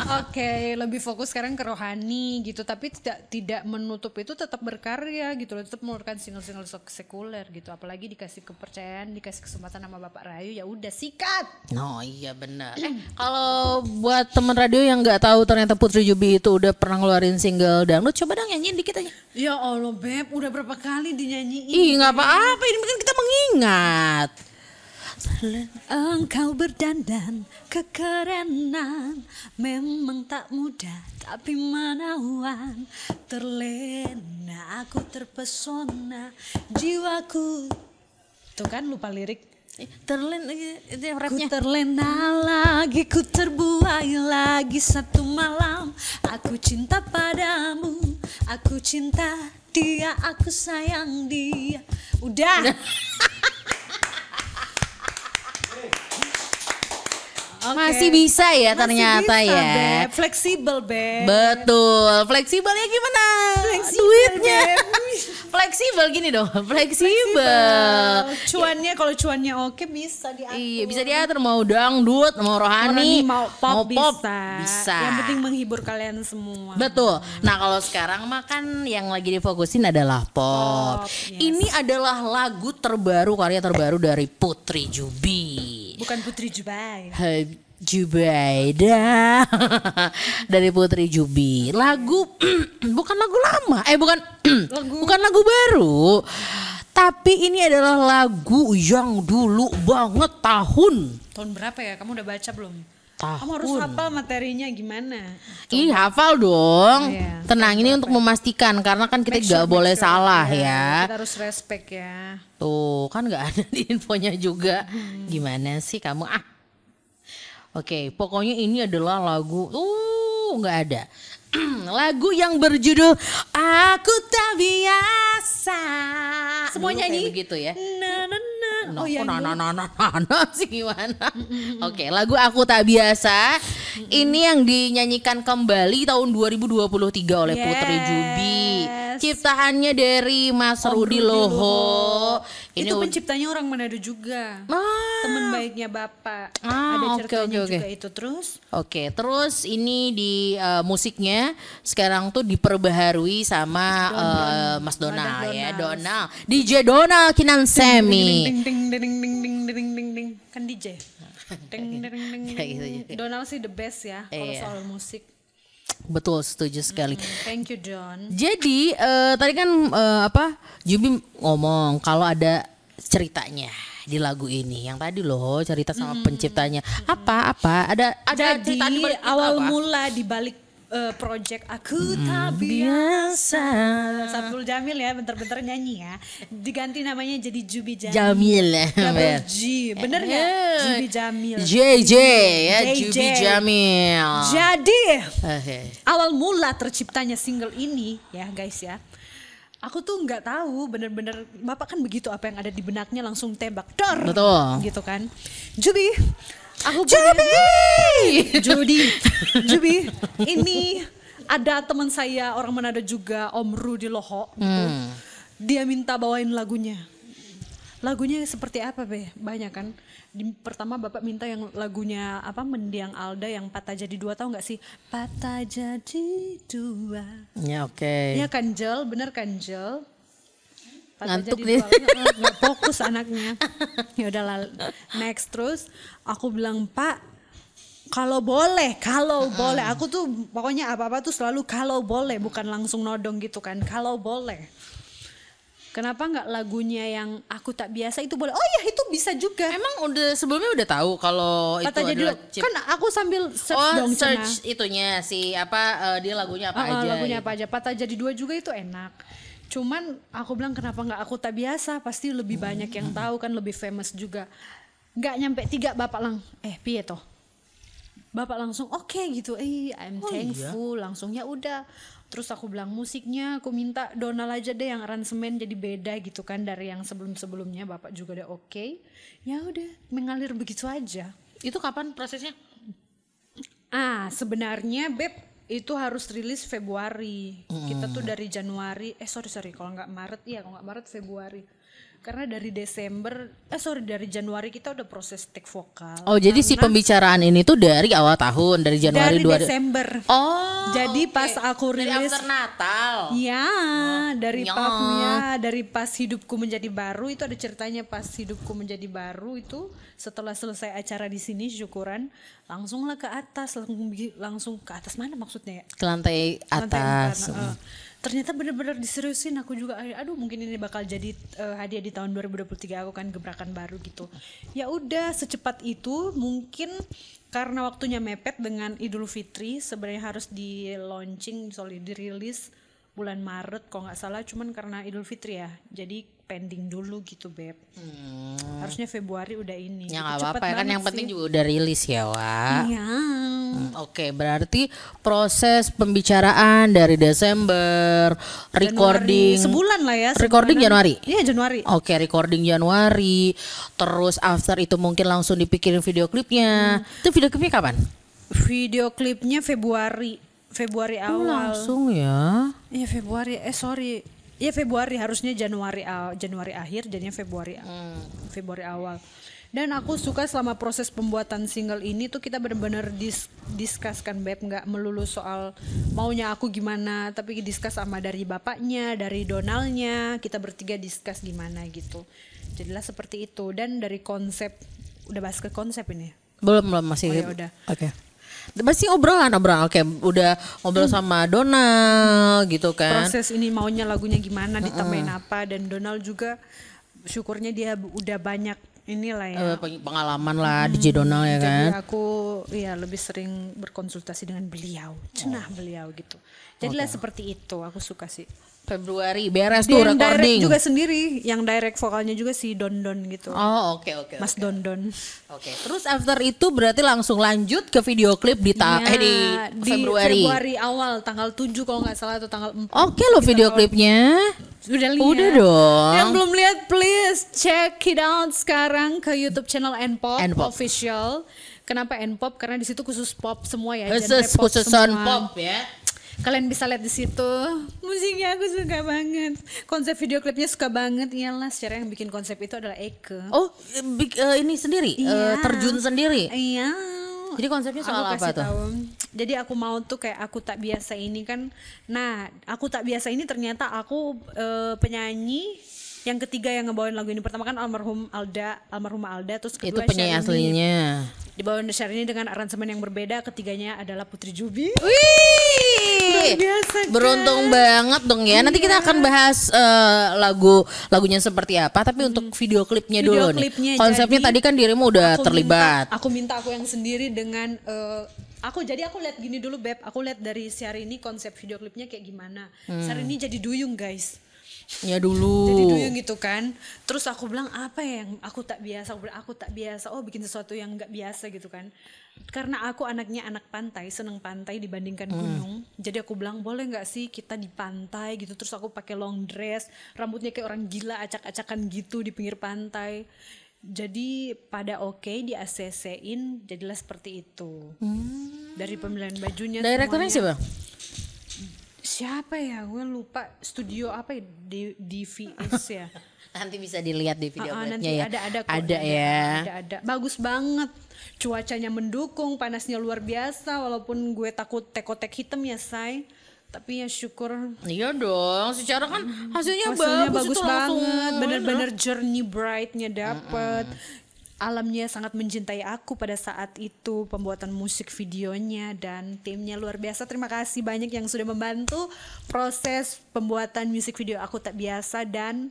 Oke, lebih fokus sekarang ke rohani gitu, tapi tidak tidak menutup itu tetap berkarya gitu loh, tetap mengeluarkan single-single sekuler gitu. Apalagi dikasih kepercayaan, dikasih kesempatan sama Bapak Rayu, ya udah sikat. No iya benar. Eh kalau buat teman radio yang nggak tahu ternyata Putri Jubi itu udah pernah ngeluarin single dangdut, coba dong nyanyiin dikit aja. Ya Allah, Beb, udah berapa kali dinyanyiin? Ih nggak apa-apa, ini kan kita mengingat. Engkau berdandan kekerenan. Memang tak mudah tapi menawan. Terlena aku terpesona Jiwaku. Tuh kan lupa lirik. Terlen itu yang Ku rapnya. terlena lagi, ku terbuai lagi satu malam. Aku cinta padamu, aku cinta dia, aku sayang dia. Udah <laughs> Oke. Masih bisa ya Masih ternyata bisa, ya. Beb. Fleksibel, Beb. Betul. Fleksibelnya gimana? Fleksibel, Duitnya. <laughs> Fleksibel gini dong. <laughs> Fleksibel. Cuannya kalau cuannya oke bisa diatur. Iya bisa diatur mau dangdut, mau rohani, Rohani mau pop, bisa. bisa. Yang penting menghibur kalian semua. Betul. Nah kalau sekarang mah kan yang lagi difokusin adalah pop. Pop, yes. Ini adalah lagu terbaru, karya terbaru dari Putri Jubi. Bukan Putri Jubai. Hai, Jubaida <laughs> dari Putri Jubi. Lagu <clears throat> bukan lagu lama, eh bukan <clears throat> bukan lagu baru. Tapi ini adalah lagu yang dulu banget tahun. Tahun berapa ya? Kamu udah baca belum? Tahun. Kamu harus hafal materinya gimana? Ih hafal dong. Iya, Tenang ini untuk memastikan karena kan kita Make nggak sure, boleh sure. salah Iya, ya. Kita harus respect ya. Tuh kan nggak ada <laughs> di infonya juga. Hmm. Gimana sih kamu ah? Oke, pokoknya ini adalah lagu. Uh nggak ada. <clears throat> lagu yang berjudul Aku Tak Biasa. Semua Dulu nyanyi? kayak begitu ya. Na, na, na. No, Oh iya. nah, nah, nah, nah, nah, nah, <laughs> sih gimana? Oke, lagu Aku Tak Biasa. Ini yang dinyanyikan kembali tahun 2023 oleh Putri Yes. Jubi. Ciptaannya dari Mas Rudi Rudi Loho. Ini itu penciptanya orang Manado juga. Ah, Temen baiknya Bapak. Ah, Ada ceritanya oke, oke. juga itu terus. Oke, terus ini di eh, musiknya sekarang tuh diperbaharui sama eh, Mas Donald Donald. ya, Donald. DJ Donald Kinan Semi ding ding ding ding ding ding ding. Kan DJ <laughs> ding ding ding ya, gitu Donald sih the best ya kalau iya. soal musik. Betul, setuju sekali. Mm, thank you John. Jadi uh, tadi kan uh, apa Jubi ngomong kalau ada ceritanya di lagu ini. Yang tadi loh cerita sama mm, penciptanya. Apa apa? Ada ada Jadi, cerita di awal apa? mula di balik eh, project aku Hmm, tak biasa Sabtul Jamil ya, bentar-bentar nyanyi ya. Diganti namanya jadi Jubi Jamil. Jamil Double G, bener? Eh, Jubi Jamil. JJ ya JJ. Jubi Jamil Jadi Oke. awal mula terciptanya single ini ya guys ya. Aku tuh nggak tahu bener-bener bapak kan begitu apa yang ada di benaknya langsung tembak dor Betul. gitu kan. Jubi, aku Jubi <laughs> Judi, Jubi, ini ada teman saya orang Manado juga Om Rudi Loho. gitu. Hmm. Dia minta bawain lagunya. Lagunya seperti apa be? Banyak kan. Di, pertama bapak minta yang lagunya apa mendiang Alda yang patah jadi dua tahu nggak sih? Patah jadi dua. ya oke Ya kan Jel, bener kan Jel? Patah Ngantuk jadi nih. dua. Nggak fokus anaknya. <laughs> Ya udahlah next terus aku bilang Pak kalau boleh, kalau boleh. Aku tuh pokoknya apa-apa tuh selalu kalau boleh, bukan langsung nodong gitu kan. Kalau boleh. Kenapa nggak lagunya yang aku tak biasa itu boleh? Oh ya itu bisa juga. emang udah sebelumnya udah tahu kalau itu Kata jadi adalah cip- kan aku sambil search oh dong Cena. search itunya si apa eh, dia lagunya apa ah, aja lagunya gitu. apa aja. Patah jadi dua juga itu enak. Cuman aku bilang kenapa nggak aku tak biasa? Pasti lebih banyak yang tahu kan lebih famous juga. Nggak nyampe tiga bapak lang eh piye toh? Bapak langsung oke gitu. Eh I'm Oh, thankful. Langsung ya udah terus aku bilang musiknya aku minta Donald aja deh yang aransemen jadi beda gitu kan dari yang sebelum sebelumnya bapak juga udah oke ya udah mengalir begitu aja Itu kapan prosesnya? Ah, sebenarnya Beb itu harus rilis Februari. Kita Hmm. tuh dari Januari, eh sorry sorry kalau nggak Maret, iya kalau nggak Maret Februari. Karena dari Desember, eh sorry dari Januari kita udah proses take vokal. Oh, jadi si pembicaraan ini tuh dari awal tahun, dari Januari dari 2 Desember. Oh. Jadi oke. pas aku dari rilis after Natal. Ya, dari ya. pas ya, dari pas hidupku menjadi baru itu ada ceritanya pas hidupku menjadi baru itu setelah selesai acara di sini syukuran langsunglah ke atas langsung ke atas mana maksudnya ya? Ke lantai Lantai atas. heeh. Ternyata benar-benar diseriusin. Aku juga aduh mungkin ini bakal jadi eh, hadiah di tahun 2023 aku kan gebrakan baru gitu. Ya udah secepat itu mungkin karena waktunya mepet dengan Idul Fitri sebenarnya harus di launching sorry dirilis bulan Maret kalau nggak salah. Cuman karena Idul Fitri ya. Jadi pending dulu gitu beb harusnya Februari udah ini Ya Itu nggak apa-apa ya kan yang penting sih. juga udah rilis ya, Wak. Iya. Hmm, Oke, berarti proses pembicaraan dari Desember, recording Januari, sebulan lah ya recording sebulanan. Januari. iya Januari Oke, recording Januari. Terus after itu mungkin langsung dipikirin video klipnya. Hmm. Itu video klipnya kapan? video klipnya Februari Februari Oh, awal langsung ya. Iya Februari eh sorry Iya Februari. Harusnya Januari Januari akhir jadinya Februari Februari awal. Dan aku suka selama proses pembuatan single ini tuh kita benar-benar dis diskuskan beb. Nggak melulu soal maunya aku gimana tapi diskus sama dari bapaknya dari Donaldnya kita bertiga diskus gimana gitu. Jadilah seperti itu. Dan dari konsep udah bahas ke konsep ini? Belum belum. Masih. Oh, ya udah. Oke. Masih obrolan obrolan. Oke, udah ngobrol sama Donald gitu kan. proses ini maunya lagunya gimana ditambahin apa dan Donald juga syukurnya dia udah banyak inilah ya. Peng- pengalaman lah DJ Donald ya kan. jadi aku ya lebih sering berkonsultasi dengan beliau cenah beliau gitu. Jadilah seperti itu aku suka sih Februari beres dia tuh yang direct recording. juga sendiri yang direct vokalnya juga si Don Don gitu Oh, oke oke. Mas Don Don Oke. Terus after itu berarti langsung lanjut ke video klip di ta Ya, eh di, Februari. Februari awal tanggal 7 kalau nggak salah atau tanggal 4 Oke lo video klipnya. Udah lihat. Udah dong. Yang belum lihat please check it out sekarang ke YouTube channel Npop, Npop. official. Kenapa Npop? Karena di situ khusus pop semua ya. Khusus pop khususan semua. pop ya. Kalian bisa lihat di situ. Musiknya aku suka banget. Konsep video klipnya suka banget. Iyalah, secara yang bikin konsep itu adalah Eke. Oh, eh, ini sendiri, eh, Iya. terjun sendiri. Iya. Jadi konsepnya soal Aku apa tuh? tahu. Jadi aku mau tuh kayak aku tak biasa ini kan. Nah, aku tak biasa ini ternyata aku eh, penyanyi yang ketiga yang ngebawain lagu ini pertama kan almarhum Alda, almarhumah Alda terus Itu kedua penyanyi Syahrini. aslinya. Dibawain Syahrini dengan aransemen yang berbeda, ketiganya adalah Putri Jubi. Wih, biasa, kan? beruntung banget dong ya. Nanti kita akan bahas eh, lagu lagunya seperti apa, tapi untuk video klipnya Hmm. Video dulu nih. klipnya, Konsepnya jadi tadi kan dirimu udah Aku terlibat. minta- aku minta aku yang sendiri dengan eh, aku jadi aku lihat gini dulu beb, aku lihat dari Syahrini konsep video klipnya kayak gimana. Hmm. Syahrini jadi duyung guys. Ya dulu. jadi duyung gitu kan. Terus aku bilang apa ya yang aku tak biasa? Aku bilang aku tak biasa. Oh bikin sesuatu yang nggak biasa gitu kan. Karena aku anaknya anak pantai seneng pantai dibandingkan gunung. Jadi aku bilang boleh nggak sih kita di pantai gitu? Terus aku pakai long dress rambutnya kayak orang gila acak-acakan gitu di pinggir pantai. Jadi pada oke di ACC-in jadilah seperti itu. Dari pemilihan bajunya Direkturnya siapa? Siapa ya? Gue lupa studio apa ya? Di DVS ya? <laughs> Nanti bisa dilihat di video ah, klipnya nanti ya. ada ada kok, Ada ya. ada ada. Bagus banget. Cuacanya mendukung panasnya luar biasa walaupun gue takut tekotek hitam ya say tapi ya syukur. Iya dong, secara kan hasilnya, hasilnya bagus, bagus itu banget. Bener-bener journey brightnya dapet alamnya sangat mencintai aku pada saat itu pembuatan musik videonya dan timnya luar biasa terima kasih banyak yang sudah membantu proses pembuatan musik video aku tak biasa dan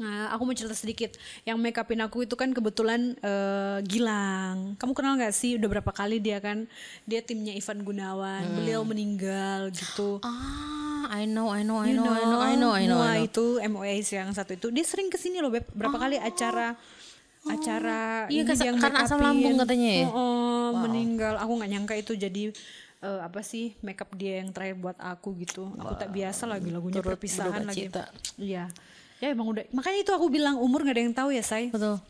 Nah, aku mau cerita sedikit. Yang make upin aku itu kan kebetulan eh, Gilang. Kamu kenal nggak sih? Udah berapa kali dia kan? Dia timnya Ivan Gunawan. Beliau meninggal gitu. Ah, I know, I know, I You know, I know, I know, I know. I know. itu MOA yang satu itu dia sering ke sini loh Beb. berapa kali acara acara Iya, ini yang karena asam lambung katanya ya? Oh, oh, meninggal aku nggak nyangka itu jadi eh, apa sih makeup dia yang terakhir buat aku gitu aku tak biasa lagi lagunya turut perpisahan lagi cita. iya ya emang udah makanya itu aku bilang umur nggak ada yang tahu ya say Betul.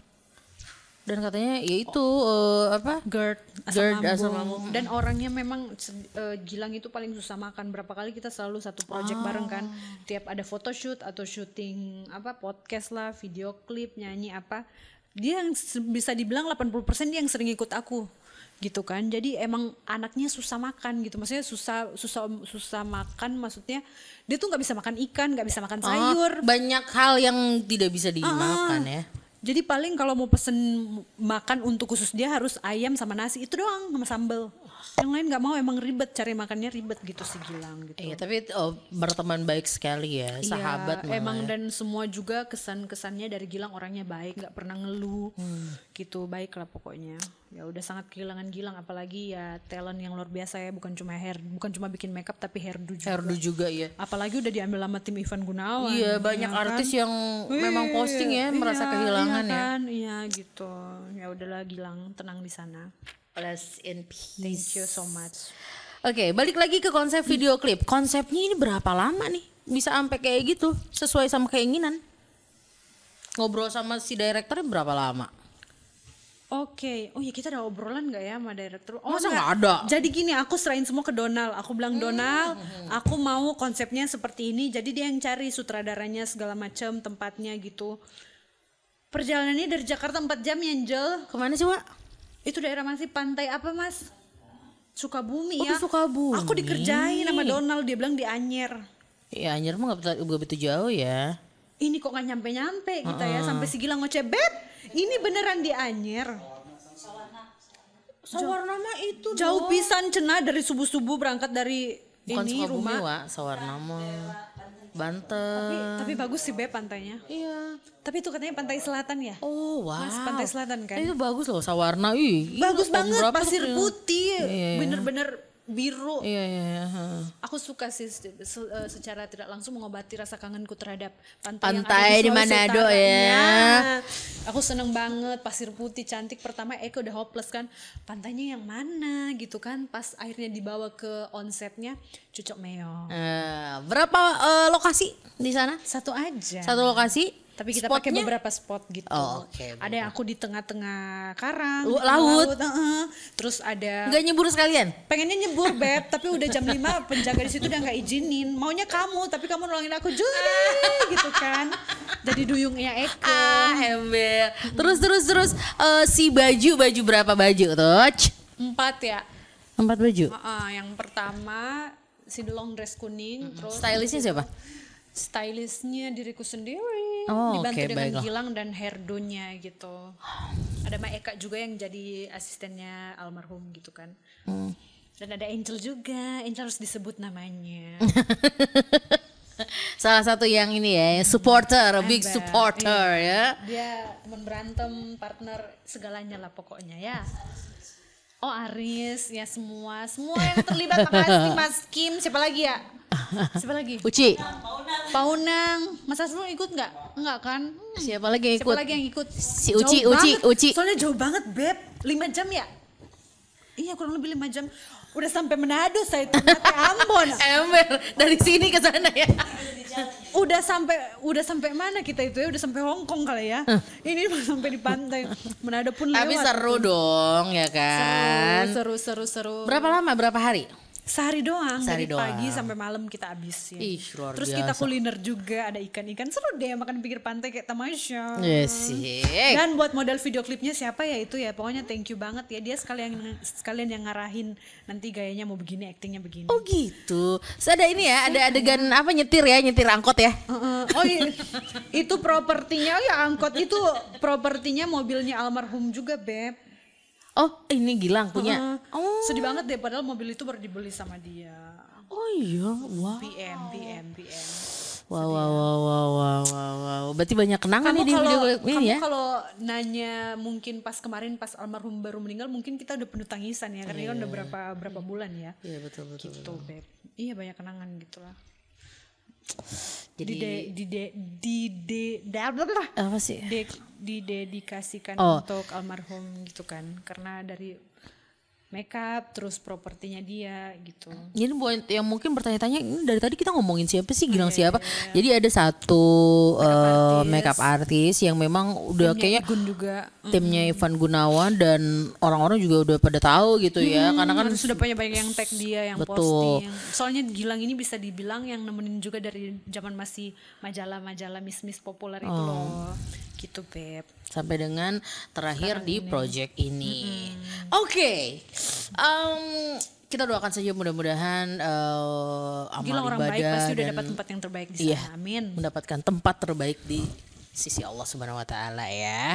Dan katanya ya itu eh, apa? GERD, asam, GERD, lambung. asam lambung. Dan orangnya memang eh, Gilang itu paling susah makan. Berapa kali kita selalu satu project bareng kan. Tiap ada photoshoot atau syuting apa podcast lah, video klip, nyanyi apa. Dia yang bisa dibilang 80% dia yang sering ikut aku gitu kan. Jadi emang anaknya susah makan gitu. Maksudnya susah susah susah makan maksudnya dia tuh nggak bisa makan ikan nggak bisa makan sayur. Oh, banyak hal yang tidak bisa dimakan ya. Jadi paling kalau mau pesen makan untuk khusus dia harus ayam sama nasi itu doang sama sambel. Yang lain nggak mau emang ribet cari makannya ribet gitu sih Gilang gitu. Iya, tapi oh, berteman baik sekali ya, sahabat Iya, emang ya. dan semua juga kesan-kesannya dari Gilang orangnya baik, nggak pernah ngeluh. Hmm. Gitu baik lah pokoknya. Ya udah sangat kehilangan Gilang apalagi ya talent yang luar biasa ya bukan cuma hair, bukan cuma bikin makeup tapi hairdo juga. Herdu juga ya. Apalagi udah diambil sama tim Ivan Gunawan. Iya, banyak artis yang memang posting ya merasa Iya, iya ya. kan? Iya gitu. Ya udahlah Gilang, tenang di sana. Rest in peace. Thank you so much. Oke, balik lagi ke konsep video klip. Konsepnya ini berapa lama nih? Bisa sampai kayak gitu, sesuai sama keinginan. Ngobrol sama si direkturnya berapa lama? Oke, oh ya kita ada obrolan nggak ya sama director? Oh Masa enggak. nggak ada? Jadi gini, aku serahin semua ke Donald. Aku bilang Donald, aku mau konsepnya seperti ini. Jadi dia yang cari sutradaranya segala macam, tempatnya gitu. Perjalanannya dari Jakarta 4 jam ya, Angel. Ke mana sih, Wak? Itu daerah masih pantai apa, Mas? Sukabumi Oh, ya. Sukabumi. Aku dikerjain sama Donald, dia bilang di Anyer. Ya anjir mah gak, betul- gak begitu jauh ya. Ini kok nggak nyampe-nyampe kita ya sampai si Gilang ngoceh, "Beb, ini beneran di Anyer." Sawarna mah itu Jauh pisan cenah dari subuh-subuh berangkat dari Bukan ini Sukabumi, rumah. Wak. Sawarna mah Banten. Tapi, tapi bagus sih Beb pantainya. Iya. Tapi itu katanya pantai selatan ya. Oh, wow. Mas, pantai selatan kan? Itu bagus loh Sawarna. Ih, Bagus banget pasir putih. Iya, iya. Bener-bener biru. Iya, iya, iya. Aku suka sih se- eh, secara tidak langsung mengobati rasa kangenku terhadap pantai, yang Pantai ada di Manado ya. Aku seneng banget pasir putih cantik. Pertama Eko udah hopeless kan. Pantainya yang mana gitu kan. Pas akhirnya dibawa ke onsetnya Cucok Meo. Eh, berapa eh, lokasi di sana? Satu aja. Satu lokasi? Tapi kita pakai beberapa spot gitu. Oh, oke, ada yang aku di tengah-tengah karang, tengah laut. heeh. Terus ada Enggak nyebur sekalian? pengennya nyebur beb, tapi udah jam 5 penjaga di situ udah nggak izinin. Maunya kamu, tapi kamu nolongin aku Juli gitu kan. Jadi duyungnya Eko. Ah, ember. Terus terus terus eh, si baju baju berapa baju tuh? Empat ya. Empat baju. Heeh, yang pertama si long dress kuning, terus Stylistnya siapa? Stylistnya diriku sendiri Oh, dibantu oke, dengan baiklah. Gilang dan Herdonya gitu <sighs> ada Mbak Eka juga yang jadi asistennya almarhum gitu kan Hmm. dan ada Angel juga Angel harus disebut namanya <laughs> Salah satu yang ini ya, supporter, big Ember, supporter ya. dia teman berantem partner segalanya lah pokoknya ya Oh Aris ya semua semua yang terlibat makasih Mas Kim siapa lagi ya siapa lagi Uci, Paunang Mas Asrul ikut nggak nggak kan Hmm. siapa lagi yang Siapa ikut? lagi yang ikut? Si Uci, Jauh Uci, banget. Uci. Soalnya jauh banget, Beb. 5 jam ya? Iya, kurang lebih 5 jam. Udah sampai Manado saya ternyata Ambon. Ember dari sini ke sana ya. Udah sampai udah sampai mana kita itu ya? Udah sampai Hong Kong kali ya. Ini sampai di pantai. Manado pun lewat. Tapi seru dong ya kan. Seru, seru, seru, seru. Berapa lama? Berapa hari? Sehari doang, Sehari dari pagi doang. sampai malam kita habisin. Ih, luar Terus kita biasa. kuliner juga, ada ikan-ikan. Seru deh makan di pinggir pantai kayak tamasya. Yes. Dan buat model video klipnya siapa ya itu ya pokoknya thank you banget ya dia sekalian sekalian yang ngarahin nanti gayanya mau begini aktingnya begini. Oh gitu. Terus ada ini ya, ada adegan apa nyetir ya, nyetir angkot ya. Heeh. oh iya. itu propertinya ya angkot itu propertinya mobilnya almarhum juga beb. Oh ini Gilang punya. Heeh. Oh. Sedih banget deh padahal mobil itu baru dibeli sama dia. Oh iya, wah. BM BM BM. Wow, wow, wow, wow, wow, wow, wow. Berarti banyak kenangan nih Kamu di kalau video klip kamu ini ya. kalau nanya mungkin pas kemarin pas almarhum baru meninggal mungkin kita udah penuh tangisan ya karena kan udah berapa berapa bulan ya. Iya betul betul. gitu beb iya banyak kenangan gitu lah di Jadi de, di de, di de, bla- bla- apa sih? de, didedikasikan Oh. untuk almarhum gitu kan karena dari makeup terus propertinya dia gitu. Ini buat yang mungkin bertanya-tanya ini dari tadi kita ngomongin siapa sih? Gilang siapa? Jadi ada satu makeup artist yang memang udah kayaknya Gun juga. timnya Ivan Gunawan dan orang-orang juga udah pada tahu gitu ya. Karena kan sudah banyak banyak yang tag dia yang Betul. posting. Soalnya Gilang ini bisa dibilang yang nemenin juga dari zaman masih majalah-majalah miss-miss populer itu Oh. loh gitu beb sampai dengan terakhir di project ini. Oke, Em, kita doakan saja mudah-mudahan eh, amal Gilang orang ibadah baik pasti udah dapat tempat yang terbaik di sana Iya. amin mendapatkan tempat terbaik di sisi Allah Subhanahu wa taala ya.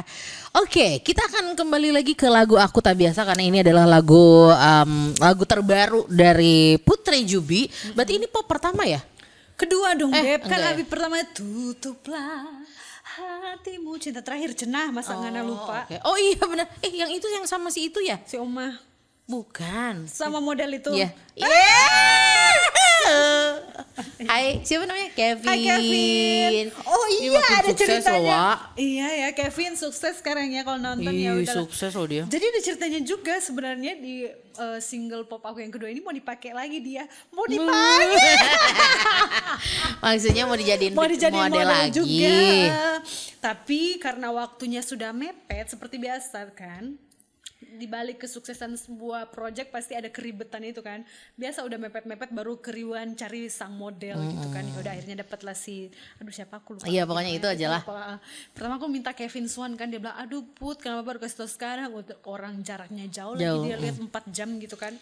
Oke, kita akan kembali lagi ke lagu Aku Tak Biasa karena ini adalah lagu em, lagu terbaru dari Putri Jubi. Berarti ini pop pertama ya? kedua dong Eh, beb kan ya? pertama tutuplah hatimu cinta terakhir cenah masa ngana lupa Oke. Oh iya benar. Eh yang itu yang sama si itu ya? si Oma Bukan. sama model itu Iya. <laughs> Hai, siapa namanya? Kevin. Hai Kevin. Oh iya ada sukses ceritanya. Wak. Iya ya Kevin sukses sekarang ya kalau nonton ya Ih, udah. sukses loh dia. Jadi ada ceritanya juga sebenarnya di eh, single pop aku yang kedua ini mau dipakai lagi dia. Mau dipakai. <laughs> Maksudnya mau dijadiin mau dijadiin model, model, lagi. juga. Tapi karena waktunya sudah mepet seperti biasa kan. Di balik kesuksesan sebuah project pasti ada keribetan itu kan. Biasa udah mepet-mepet baru keriuan cari sang model gitu kan. Ya udah akhirnya dapatlah si aduh siapa aku lupa. Iya, pokoknya itu aja lah. Pertama aku minta Kevin Swan kan dia bilang aduh put kenapa baru kasih tau sekarang orang jaraknya jauh, Jauh, lagi dia lihat 4 jam gitu kan.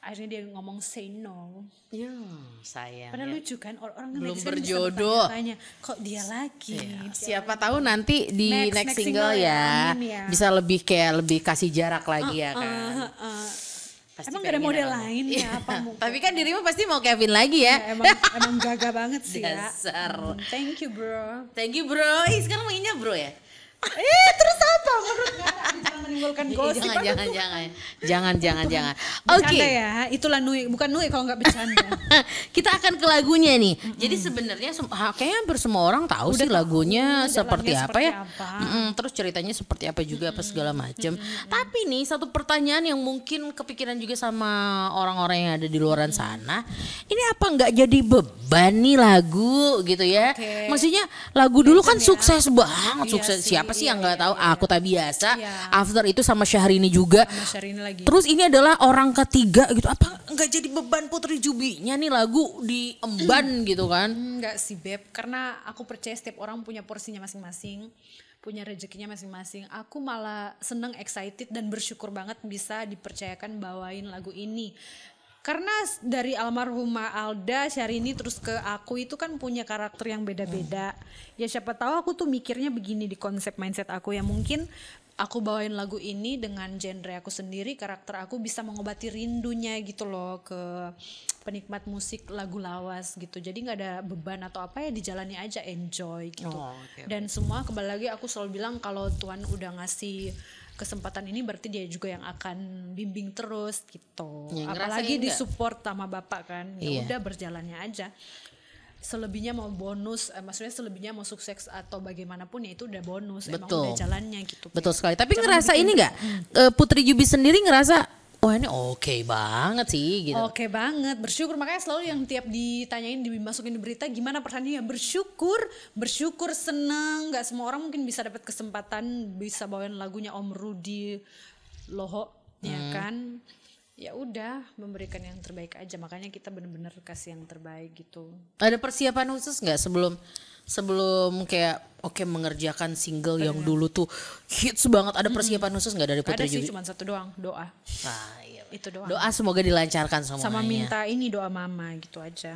Akhirnya dia ngomong say no. Ya, sayang. Padahal ya. lucu kan orang-orang Belum berjodoh. bertanya-tanya, kok dia lagi Siapa tahu nanti di Next- next, next single, single ya, ya, ya. bisa lebih kayak lebih kasih jarak lagi ya kan. Heeh. Pasti emang gak ada model apa? lain Iya. ya apa mau Tapi kan dirimu pasti mau Kevin lagi ya. emang emang gagah banget sih ya Dasar. Hmm, thank you bro Thank you bro. Ih, sekarang manggilnya bro ya? eh terus apa gosip jangan, jangan, jangan, jangan, jangan, jangan. Bercanda Oke, ya itulah Nui bukan Nui kalau nggak bercanda <laughs> kita akan ke lagunya nih. Jadi sebenarnya sem- ha- kayaknya hampir semua orang tahu sih lagunya jalannya seperti apa seperti ya. apa. Mm-mm, terus ceritanya seperti apa juga apa segala macam. Tapi nih satu pertanyaan yang mungkin kepikiran juga sama orang-orang yang ada di luaran sana. Ini apa nggak jadi beban nih lagu gitu ya? Oke. Maksudnya lagu dulu kan sukses banget, Iya sukses. sih, Siapa sih iya, yang nggak iya, tahu? Aku tak biasa. Iya. After itu sama Syahrini juga. sama Syahrini lagi Terus ini adalah orang ketiga gitu. Apa nggak jadi beban Putri Jubinya nih lagu diemban gitu kan? Enggak sih Beb, karena aku percaya setiap orang punya porsinya masing-masing, punya rezekinya masing-masing. Aku malah seneng, excited dan bersyukur banget bisa dipercayakan bawain lagu ini. Karena dari almarhumah Alda, Syahrini terus ke aku itu kan punya karakter yang beda-beda. Ya siapa tahu aku tuh mikirnya begini di konsep mindset aku ya mungkin aku bawain lagu ini dengan genre aku sendiri, karakter aku bisa mengobati rindunya gitu loh ke penikmat musik lagu lawas gitu. Jadi nggak ada beban atau apa ya dijalani aja enjoy gitu. Oh, oke, Dan semua kembali lagi aku selalu bilang kalau Tuhan udah ngasih kesempatan ini berarti dia juga yang akan bimbing terus gitu. Ya, Apalagi disupport sama bapak kan. Ya Iya. udah berjalannya aja. Selebihnya mau bonus, eh, maksudnya selebihnya mau sukses atau bagaimanapun ya itu udah bonus. Emang Betul. udah jalannya gitu. Betul sekali. Tapi ngerasa ini nggak? Eh, Putri Jubi sendiri ngerasa, wah ini oke banget sih gitu. Oke banget, bersyukur makanya selalu yang tiap ditanyain dimasukin di berita gimana perasaannya bersyukur, bersyukur seneng, nggak semua orang mungkin bisa dapat kesempatan bisa bawain lagunya Om Rudi Loho, ya kan? Ya udah memberikan yang terbaik aja, makanya kita bener-bener kasih yang terbaik gitu. Ada persiapan khusus nggak sebelum sebelum kayak oke mengerjakan single yang dulu tuh hits banget. Ada persiapan khusus nggak dari Ada Putri sih Jubi? cuma satu doang, doa. Ah, iya. Itu doang. Doa semoga dilancarkan semuanya. Sama minta ini doa mama gitu aja.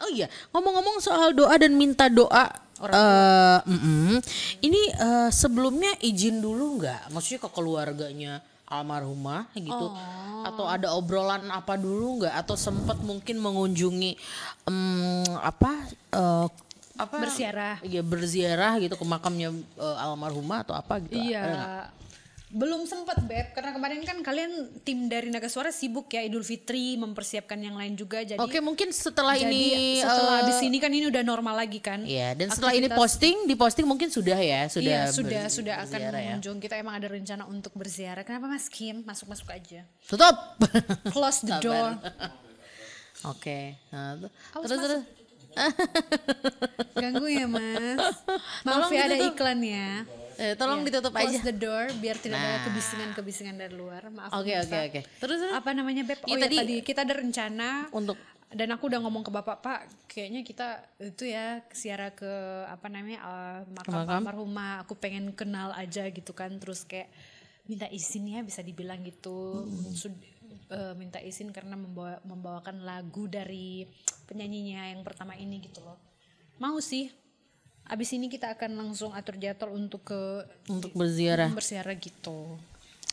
Oh iya, ngomong-ngomong soal doa dan minta doa, eh, mm-mm. ini eh, sebelumnya izin dulu nggak? Maksudnya ke keluarganya almarhumah gitu, atau ada obrolan apa dulu nggak? Atau sempat mungkin mengunjungi em, apa? eh, apa? Berziarah. Iya berziarah gitu ke makamnya eh, almarhumah atau apa gitu? Iya. Belum sempet Beb, karena kemarin kan kalian tim dari Naga Suara sibuk ya Idul Fitri mempersiapkan yang lain juga. Jadi Oke, mungkin setelah jadi ini setelah eh, habis ini kan ini udah normal lagi kan. Iya, dan setelah ini Aktivitas- posting, di posting mungkin sudah ya, sudah Iya, ber- sudah sudah akan berziarah ya. mengunjung. Kita emang ada rencana untuk berziarah. Kenapa Mas Kim? Masuk-masuk aja. Tutup. <laughs> Close the door. Oke. Nah, tu- Awas terus terus. <laughs> Ganggu ya, Mas. Maaf Tolong ya ada ditutup. iklan ya. Eh, tolong Iya, ditutup Close aja. the door biar tidak ada Nah. kebisingan-kebisingan dari luar. Maaf. Oke, oke, oke. Terus. Apa namanya Beb? Oh Iya, ya, tadi- tadi kita ada rencana Untuk dan aku udah ngomong ke bapak pak kayaknya kita itu ya siara ke apa namanya eh, makam almarhumah aku pengen kenal aja gitu kan terus kayak minta izin ya bisa dibilang gitu Sud- eh, minta izin karena membawa membawakan lagu dari penyanyinya yang pertama ini gitu loh mau sih abis ini kita akan langsung atur jadwal untuk ke untuk berziarah. bersiara gitu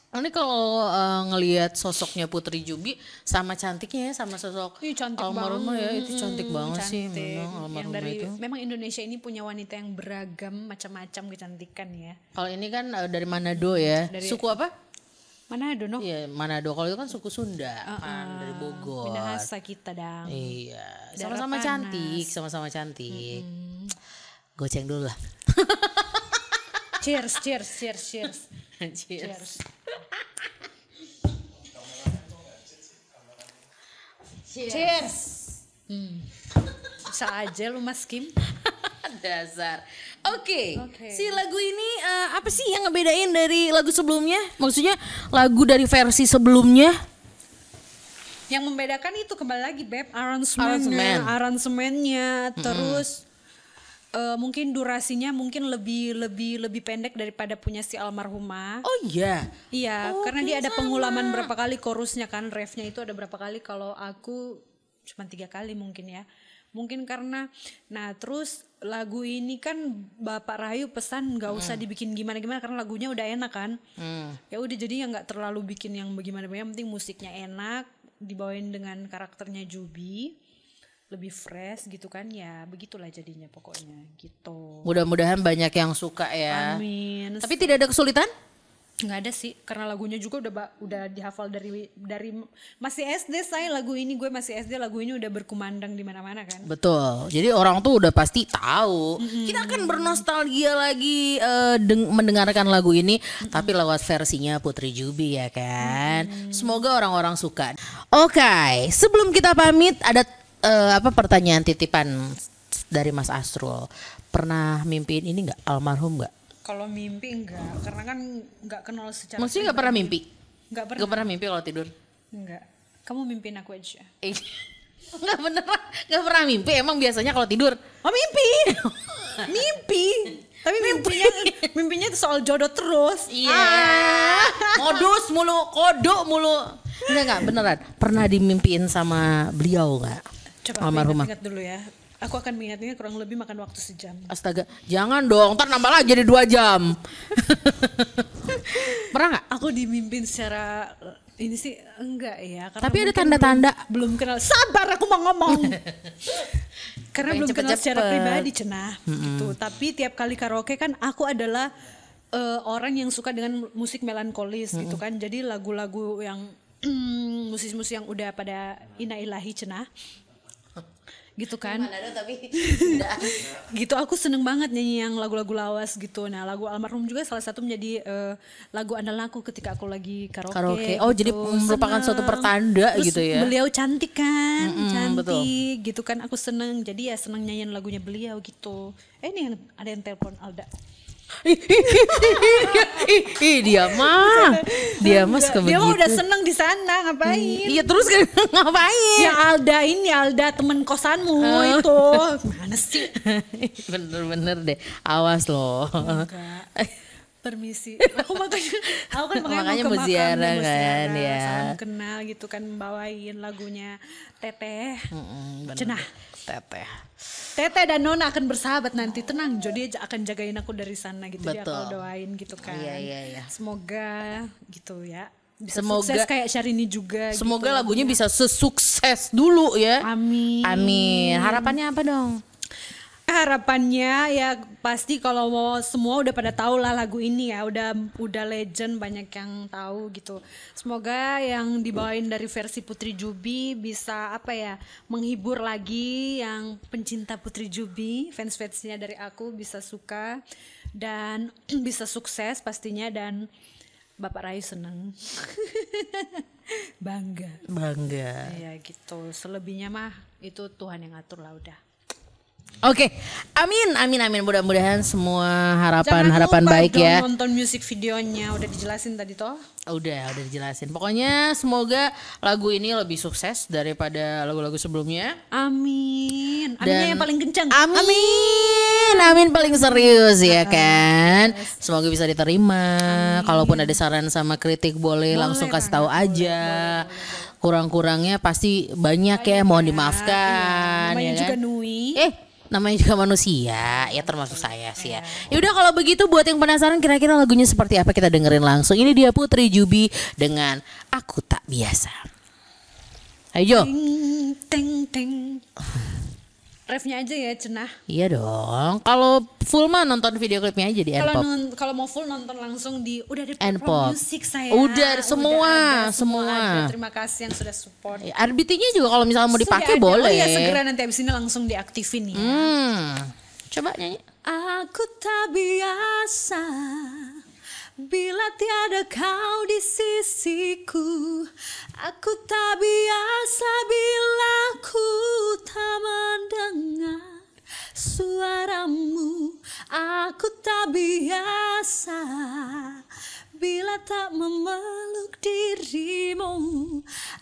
Ini kalau eh, ngelihat sosoknya Putri Jubi sama cantiknya ya sama sosok Ih, cantik almarhumah ya itu cantik Hmm, banget sih cantik. memang yang dari itu. memang Indonesia ini punya wanita yang beragam macam-macam kecantikan ya Kalau ini kan eh, dari Manado ya. Dari- Suku apa? mana ada no Iya, Manado. Kalau itu kan suku Sunda, kan dari Bogor. Minahasa kita dang Iya, sama-sama cantik, sama-sama cantik. Goceng dulu lah. cheers cheers cheers cheers <laughs> Cheers. cheers cheers hmm. bisa aja lu mas Kim <laughs> Dasar. Oke, Oke. si lagu ini eh, apa sih yang ngebedain dari lagu sebelumnya? Maksudnya lagu dari versi sebelumnya? yang membedakan itu kembali lagi beb Aransemen. aransemennya aransemennya terus eh, mungkin durasinya mungkin lebih lebih lebih pendek daripada punya si almarhumah Oh iya. Iya, Oh, karena dia ada sama. pengulaman berapa kali chorusnya kan, refnya itu ada berapa kali. Kalau aku cuma tiga kali mungkin ya. Mungkin karena, nah terus lagu ini kan Bapak Rahayu pesan nggak usah dibikin gimana-gimana karena lagunya udah enak kan. Hmm. Ya udah jadi ya nggak terlalu bikin yang bagaimana-bagaimana. Yang penting musiknya enak, dibawain dengan karakternya Jubi, lebih fresh gitu kan ya. Begitulah jadinya pokoknya gitu. Mudah-mudahan banyak yang suka ya. Amin. Tapi tidak ada kesulitan? nggak ada sih karena lagunya juga udah udah dihafal dari dari masih SD saya lagu ini gue masih SD lagu ini udah berkumandang di mana-mana kan Betul. Jadi orang tuh udah pasti tahu. Kita akan bernostalgia lagi eh, deng- mendengarkan lagu ini, tapi lewat versinya Putri Jubi ya kan. Semoga orang-orang suka. Oke, sebelum kita pamit ada eh, apa pertanyaan titipan dari Mas Asrul. Pernah mimpiin ini nggak almarhum nggak? kalau mimpi enggak karena kan nggak kenal secara Maksudnya nggak pernah mimpi? nggak pernah Nggak pernah mimpi kalau tidur? enggak kamu mimpin aku aja Eh, <laughs> Nggak beneran, nggak pernah mimpi. Emang biasanya kalau tidur oh mimpi <laughs> mimpi tapi mimpinya mimpinya itu soal jodoh terus Iya. Modus mulu, kodok mulu. Enggak enggak beneran. Pernah dimimpiin sama beliau enggak? Coba Almarhumah. ingat dulu ya. Aku akan mengingatnya kurang lebih makan waktu sejam. Astaga, jangan dong, ntar nambah lagi jadi dua jam. <laughs> Pernah nggak? aku dimimpin secara ini sih enggak ya karena Tapi ada tanda-tanda. belum, belum kenal. Sabar aku mau ngomong. <laughs> Karena Pengen belum kenal secara pribadi cenah gitu. Tapi tiap kali karaoke kan aku adalah eh, orang yang suka dengan musik melankolis gitu kan. Jadi lagu-lagu yang <clears throat> musisi-musisi yang udah pada ina ilahi cenah gitu kan? Ada tapi <laughs> gitu aku seneng banget nyanyi yang lagu-lagu lawas gitu. Nah lagu almarhum juga salah satu menjadi eh, lagu andalan aku ketika aku lagi karaoke Karaoke. Oh, jadi merupakan Seneng. suatu pertanda Terus gitu ya. beliau cantik kan? Mm-mm, cantik gitu kan? Aku seneng. Jadi ya seneng nyanyiin lagunya beliau gitu. Eh ini ada yang telepon Alda ih, ih, ih, dia mah, dia mah suka dia mah udah begitu. seneng di sana ngapain Iya terus <laughs> ngapain? ya Alda ini Alda temen kosanmu Oh. itu mana sih <laughs> Bener-bener deh, awas loh. Enggak. <laughs> Permisi. <laughs> Aku makanya aku kan makanya, Makanya mau ziarah kan, ya. Salam kenal gitu kan bawain lagunya Teteh. Mm-mm, bener. Cenah. Teteh. Teteh dan Nona akan bersahabat nanti tenang. Jadi akan jagain aku dari sana gitu. Dia Betul. aku doain gitu kan. Iya, iya, iya. Semoga gitu ya. Bisa Semoga- sukses kayak Syahrini juga. Semoga gitu. lagunya bisa sesukses dulu ya. Amin. Amin. Harapannya apa dong? Harapannya ya pasti kalau mau semua udah pada tahu lah lagu ini ya. Udah udah legend banyak yang tahu gitu. Semoga yang dibawain dari versi Putri Jubi bisa apa ya menghibur lagi yang pencinta Putri Jubi. Fans fansnya dari aku bisa suka dan <clears throat> bisa sukses pastinya dan Bapak Rai seneng. <laughs> Bangga. Bangga. ya gitu. Selebihnya mah itu Tuhan yang ngatur lah udah Oke, amin, amin, amin. Mudah-mudahan semua Jangan harapan-harapan lupa baik dong ya. nonton musik videonya udah dijelasin tadi toh Udah, udah dijelasin. Pokoknya semoga lagu ini lebih sukses daripada lagu-lagu sebelumnya. amin aminnya Dan- yang paling kencang Amin, amin paling serius ya kan. Semoga bisa diterima. Kalaupun ada saran sama kritik boleh, langsung kasih tahu aja. Kurang-kurangnya pasti banyak ya, mohon dimaafkan namanya ya juga kan. Nui Eh, namanya juga manusia, ya termasuk saya sih ya. Ya udah kalau begitu buat yang penasaran kira-kira lagunya seperti apa kita dengerin langsung. Ini dia Putri Jubi dengan Aku Tak Biasa. Ayo. Ting ting ting refnya aja ya cenah Iya dong. Kalau full mah nonton video klipnya aja di kalau Npop. kalau mau full nonton langsung di udah di Npop. musik saya Udah, semua, ada, semua. ada. terima kasih yang sudah support Ya, RBT-nya juga kalau misalnya mau dipakai ada. boleh. oh iya segera nanti abis ini langsung diaktifin ya Hmm. Coba nyanyi. Aku tak biasa bila tiada kau di sisiku. Aku tak biasa bila ku tak mendengar suaramu. Aku tak biasa bila tak memeluk dirimu.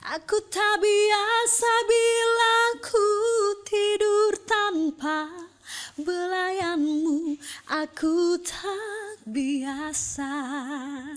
Aku tak biasa bila ku tidur tanpa belayanmu aku tak biasa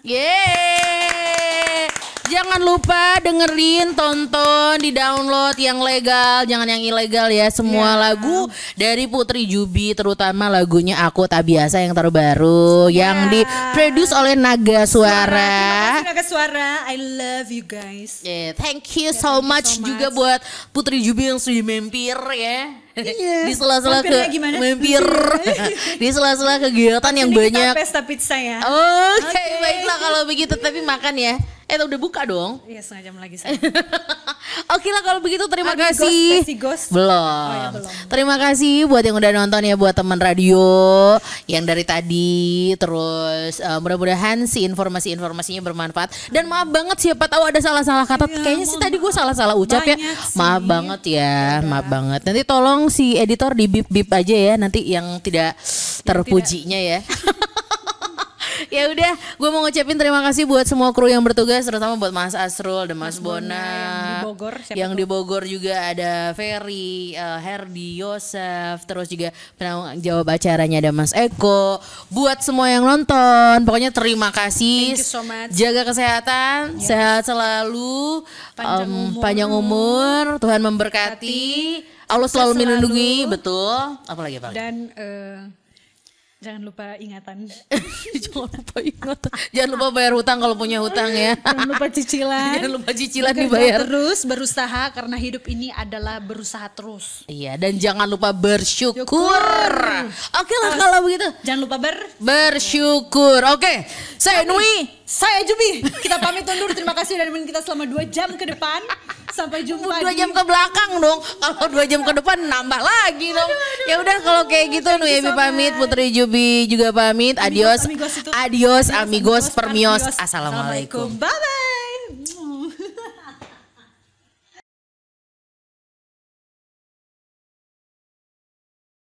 Yeay. Jangan lupa dengerin, tonton, di download yang legal, jangan yang ilegal ya. Semua lagu dari Putri Jubi, terutama lagunya Aku Tak Biasa yang terbaru, yang diproduce oleh Naga Suara. kasih Naga Suara I love you guys Yeah, thank you so much juga buat Putri Jubi yang sudah mampir ya. Iya. Di sela-sela ke gimana? mampir. di sela-sela kegiatan yang Ini kita banyak. pesta pizza ya Oke, baiklah kalau begitu tapi makan ya. Eh udah buka dong. Iya setengah jam lagi saya <laughs> Oke lah kalau begitu terima Amigos, kasih. Pepsi Ghost. Belum. Oh ya, belum. Terima kasih buat yang udah nonton ya buat teman radio yang dari tadi terus eh, mudah-mudahan si informasi-informasinya bermanfaat dan maaf banget siapa tahu ada salah-salah kata kayaknya sih tadi gue salah-salah ucap ya Iya, sih. maaf banget ya maaf banget nanti tolong si editor di bip bip aja ya nanti yang tidak terpujinya ya <laughs> ya udah gue mau ngucapin terima kasih buat semua kru yang bertugas terutama buat Mas Asrul dan Mas, Bona, yang di Bogor, siapa yang di Bogor juga ada Ferry, eh, Herdi, Yosef, terus juga penanggung jawab acaranya ada Mas Eko. Buat semua yang nonton, pokoknya terima kasih. Thank you so much. Jaga kesehatan, sehat selalu, Panjang em, umur. panjang umur, Tuhan memberkati. Allah selalu Selalu. melindungi, betul. Apalagi apalagi. Dan eh, jangan lupa ingatan <laughs> Jangan lupa ingat. Jangan lupa bayar hutang kalau punya hutang ya. Jangan lupa cicilan Jangan lupa cicilan Bekerja dibayar. terus berusaha karena hidup ini adalah berusaha terus Iya, dan jangan lupa bersyukur. Oke lah kalau begitu. Jangan lupa ber Bersyukur. Oke, saya Nui. Saya Jubi. Kita pamit undur. Terima kasih dan nemenin kita selama dua jam ke depan. Sampai jumpa Dua di- jam ke belakang dong. Kalau dua jam ke depan nambah lagi dong. Ya udah kalau kayak gitu Ebi pamit, Putri Jubi juga pamit. Adios. amigos. Adios amigos permios. Assalamualaikum. Assalamualaikum. Bye bye.